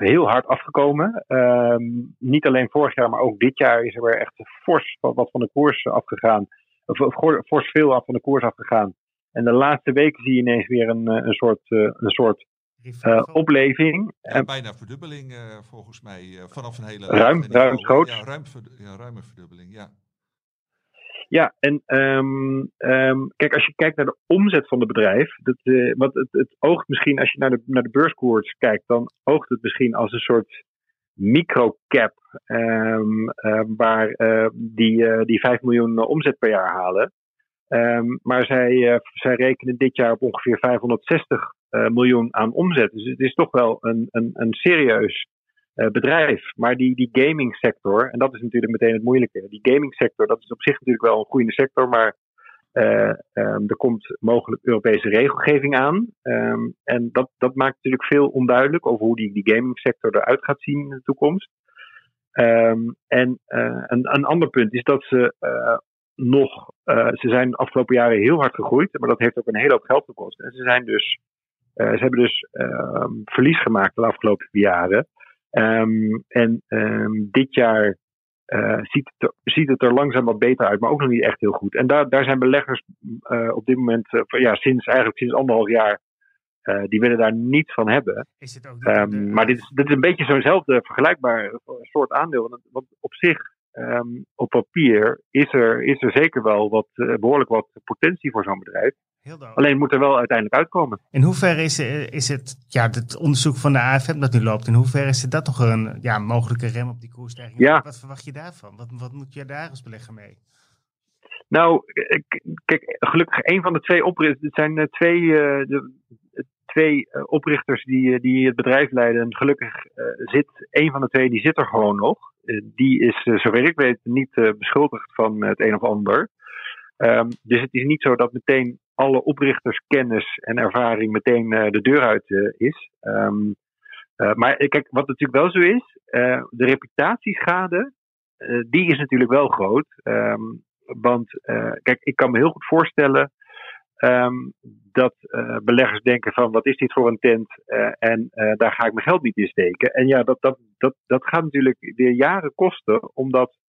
heel hard afgekomen. Um, niet alleen vorig jaar, maar ook dit jaar is er weer echt fors wat van de koers afgegaan. Of, fors veel af van de koers afgegaan. En de laatste weken zie je ineens weer een, eh, een soort, uh, een soort uh, opleving. Ja, bijna verdubbeling uh, volgens mij. Uh, vanaf een hele... Ruim, ruim groot. Ja, ruim, ja, ruime verdubbeling, ja. Ja, en um, um, kijk, als je kijkt naar de omzet van het bedrijf, dat, uh, want het, het oogt misschien, als je naar de, naar de beurskoers kijkt, dan oogt het misschien als een soort microcap, um, waar uh, die, uh, die 5 miljoen omzet per jaar halen. maar zij, zij rekenen dit jaar op ongeveer 560 miljoen aan omzet. Dus het is toch wel een, een, een serieus bedrijf. Maar die, die gaming sector, en dat is natuurlijk meteen het moeilijke. Die gaming sector, dat is op zich natuurlijk wel een groeiende sector, maar uh, er komt mogelijk Europese regelgeving aan. Um, en dat, dat maakt natuurlijk veel onduidelijk over hoe die, die gaming sector eruit gaat zien in de toekomst. Um, en uh, een, een ander punt is dat ze nog, ze zijn de afgelopen jaren heel hard gegroeid, maar dat heeft ook een hele hoop geld gekost. En ze zijn dus, ze hebben dus verlies gemaakt de afgelopen jaren. Um, en um, dit jaar uh, ziet, het er, ziet het er langzaam wat beter uit, maar ook nog niet echt heel goed. En daar, daar zijn beleggers uh, op dit moment, uh, ja, sinds eigenlijk sinds anderhalf jaar, die willen daar niets van hebben. Is het ook um, maar dit is, dit is een beetje zo'nzelfde vergelijkbaar soort aandeel. Want, want op zich, op papier, is er, is er zeker wel wat, behoorlijk wat potentie voor zo'n bedrijf. Alleen moet er wel uiteindelijk uitkomen. In hoeverre is, is het, ja, het onderzoek van de AFM dat nu loopt, in hoeverre is dat toch een ja, mogelijke rem op die koersstijging? Ja. Wat verwacht je daarvan? Wat, wat moet je daar als belegger mee? Nou, kijk, gelukkig een van de twee oprichters, het zijn twee, uh, de, twee uh, oprichters die, die het bedrijf leiden. En gelukkig uh, zit een van de twee, die zit er gewoon nog. die is, zover ik weet, niet beschuldigd van het een of ander. Um, dus het is niet zo dat meteen alle oprichterskennis en ervaring meteen uh, de deur uit uh, is. Um, uh, maar kijk, wat natuurlijk wel zo is, de reputatieschade, die is natuurlijk wel groot. Um, want kijk, ik kan me heel goed voorstellen um, dat beleggers denken van wat is dit voor een tent en daar ga ik mijn geld niet in steken. En ja, dat, dat, dat, dat gaat natuurlijk weer jaren kosten om dat uh,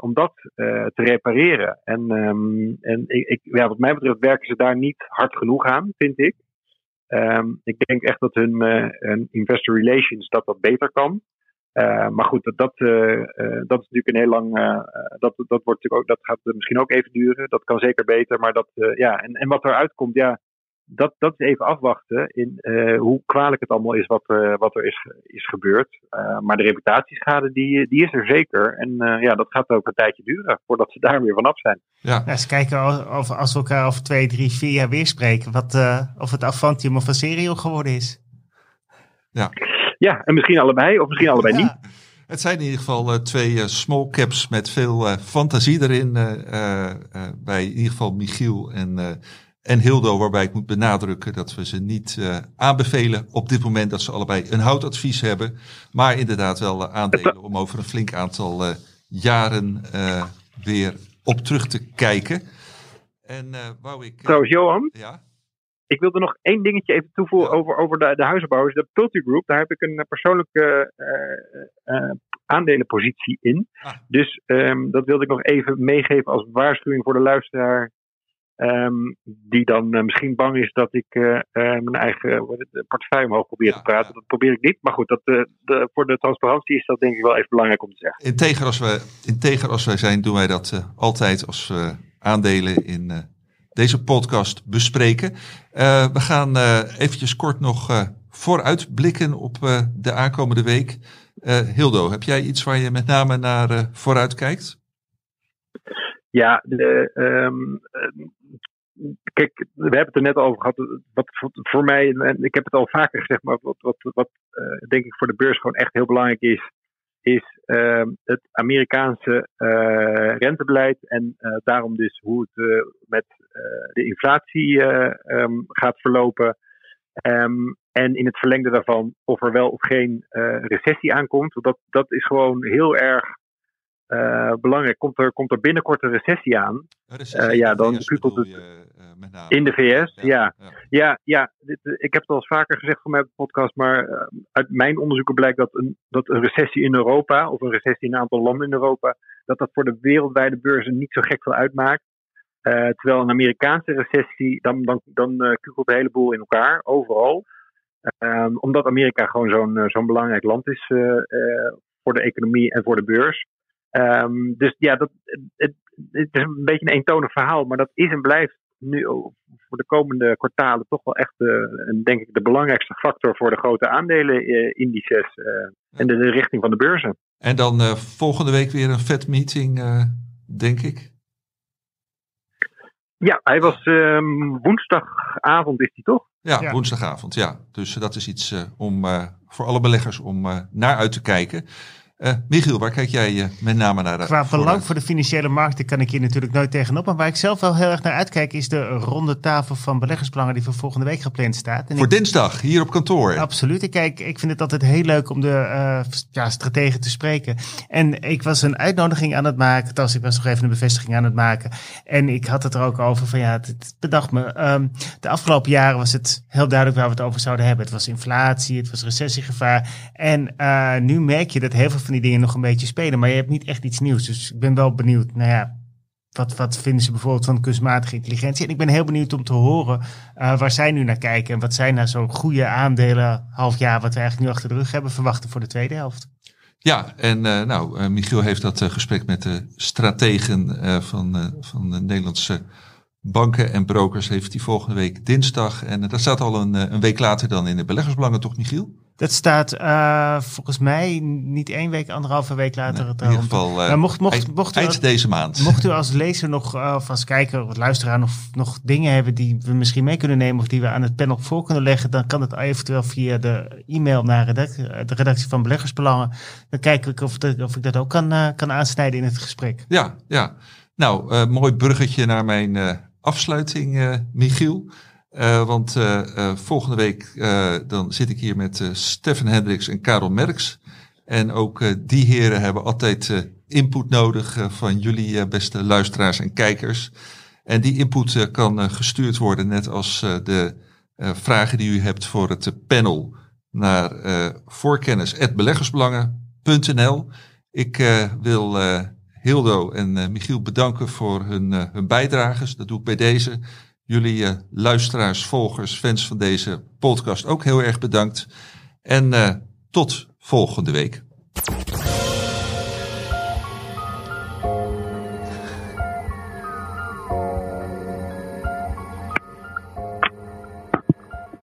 om dat uh, te repareren. En, um, en ik, ja, wat mij betreft werken ze daar niet hard genoeg aan, vind ik. Um, ik denk echt dat hun, hun investor relations dat dat beter kan. maar goed, dat, dat, dat is natuurlijk een heel lang. dat, dat, wordt natuurlijk ook, dat gaat misschien ook even duren. Dat kan zeker beter. Maar dat, ja, en, en wat eruit komt, ja dat, dat is even afwachten in uh, hoe kwalijk het allemaal is wat, uh, wat er is, is gebeurd. Uh, maar de reputatieschade die, die is er zeker. En ja, dat gaat ook een tijdje duren voordat ze daar weer vanaf zijn. Ja. ja eens kijken of, als we elkaar over twee, drie, vier jaar weer spreken, wat, of het Avantium of een Serio geworden is. Ja. ja, en misschien allebei of misschien allebei niet. Het zijn in ieder geval twee small caps met veel fantasie erin. bij in ieder geval Michiel en en Hildo, waarbij ik moet benadrukken dat we ze niet uh, aanbevelen op dit moment dat ze allebei een houtadvies hebben. Maar inderdaad wel uh, aandelen om over een flink aantal uh, jaren weer op terug te kijken. En wou ik. Trouwens, Johan. Ja. Ik wilde nog één dingetje even toevoegen over, over de, de huizenbouwers. De Pulte Group, daar heb ik een persoonlijke aandelenpositie in. Ah. Dus um, dat wilde ik nog even meegeven als waarschuwing voor de luisteraar Um, die dan uh, misschien bang is dat ik uh, uh, mijn eigen portefeuille omhoog probeer ja, te praten. Ja. Dat probeer ik niet. Maar goed, dat, de, voor de transparantie is dat denk ik wel even belangrijk om te zeggen. Integer als, we, integer als wij zijn, doen wij dat altijd als we aandelen in deze podcast bespreken. we gaan eventjes kort nog vooruitblikken op de aankomende week. Hildo, heb jij iets waar je met name naar vooruit kijkt? Ja, de, um, kijk, we hebben het er net over gehad. Wat voor mij, en ik heb het al vaker gezegd, maar wat, wat, wat uh, denk ik voor de beurs gewoon echt heel belangrijk is, is uh, het Amerikaanse uh, rentebeleid. En uh, daarom dus hoe het met de inflatie um, gaat verlopen. Um, en in het verlengde daarvan of er wel of geen recessie aankomt. Want dat, dat is gewoon heel erg uh, belangrijk. Komt er, komt er binnenkort een recessie aan? Recessie uh, ja, dan kukelt het. Je, uh, in de VS, ja. Ja, ja. ja, dit, ik heb het al eens vaker gezegd van mijn podcast, maar uit mijn onderzoeken blijkt dat een, dat een recessie in Europa, of een recessie in een aantal landen in Europa, dat dat voor de wereldwijde beurzen niet zo gek veel uitmaakt. terwijl een Amerikaanse recessie, dan, dan, dan kukelt de hele boel in elkaar, overal. Um, omdat Amerika gewoon zo'n zo'n belangrijk land is voor de economie en voor de beurs. Um, dus ja, dat, het, het, is een beetje een eentonig verhaal, maar dat is en blijft nu voor de komende kwartalen toch wel echt, uh, denk ik, de belangrijkste factor voor de grote aandelenindices uh, en de, de, richting van de beurzen. En dan uh, volgende week weer een vet meeting, denk ik. Ja, hij was um, woensdagavond, is hij toch? Ja, ja, woensdagavond, ja. Dus dat is iets om voor alle beleggers om naar uit te kijken. Uh, Michiel, waar kijk jij uh, met name naar? Qua belang voor de financiële markten kan ik hier natuurlijk nooit tegenop. Maar waar ik zelf wel heel erg naar uitkijk is de ronde tafel van beleggersbelangen die voor volgende week gepland staat. En voor dinsdag, hier op kantoor. Absoluut. Ik, kijk, ik vind het altijd heel leuk om de uh, ja, strategen te spreken. En ik was een uitnodiging aan het maken. Thans, ik was nog even een bevestiging aan het maken. En ik had het er ook over van ja, het, bedacht me. Um, de afgelopen jaren was het heel duidelijk waar we het over zouden hebben. Het was inflatie, het was recessiegevaar. En nu merk je dat heel veel van die dingen nog een beetje spelen. Maar je hebt niet echt iets nieuws. Dus ik ben wel benieuwd. Nou ja, wat, wat vinden ze bijvoorbeeld van kunstmatige intelligentie? En ik ben heel benieuwd om te horen uh, waar zij nu naar kijken. En wat zij naar zo'n goede aandelen, half jaar, wat we eigenlijk nu achter de rug hebben, verwachten voor de tweede helft. Ja, en uh, nou, uh, Michiel heeft dat gesprek met de strategen van, van de Nederlandse banken en brokers heeft hij volgende week dinsdag. En dat staat al een, een week later dan in de beleggersbelangen, toch Michiel? Dat staat uh, volgens mij niet één week, anderhalve week later. Nee, in ieder geval uh, mocht, mocht, eind, mocht u eind deze maand. Mocht u als lezer nog, uh, of als kijker of luisteraar nog, nog dingen hebben die we misschien mee kunnen nemen of die we aan het panel voor kunnen leggen, dan kan het eventueel via de e-mail naar de redactie van Beleggersbelangen. Dan kijk ik of, de, of ik dat ook kan, kan aansnijden in het gesprek. Ja, ja. Nou, mooi bruggetje naar mijn afsluiting, Michiel. Uh, want uh, uh, volgende week dan zit ik hier met Stefan Hendricks en Karel Merks. En ook die heren hebben altijd input nodig van jullie beste luisteraars en kijkers. En die input kan gestuurd worden, net als de vragen die u hebt voor het panel, naar voorkennis.beleggersbelangen.nl. Ik wil Hildo en Michiel bedanken voor hun, hun bijdrages. Dat doe ik bij deze jullie uh, luisteraars, volgers, fans van deze podcast ook heel erg bedankt. En tot volgende week.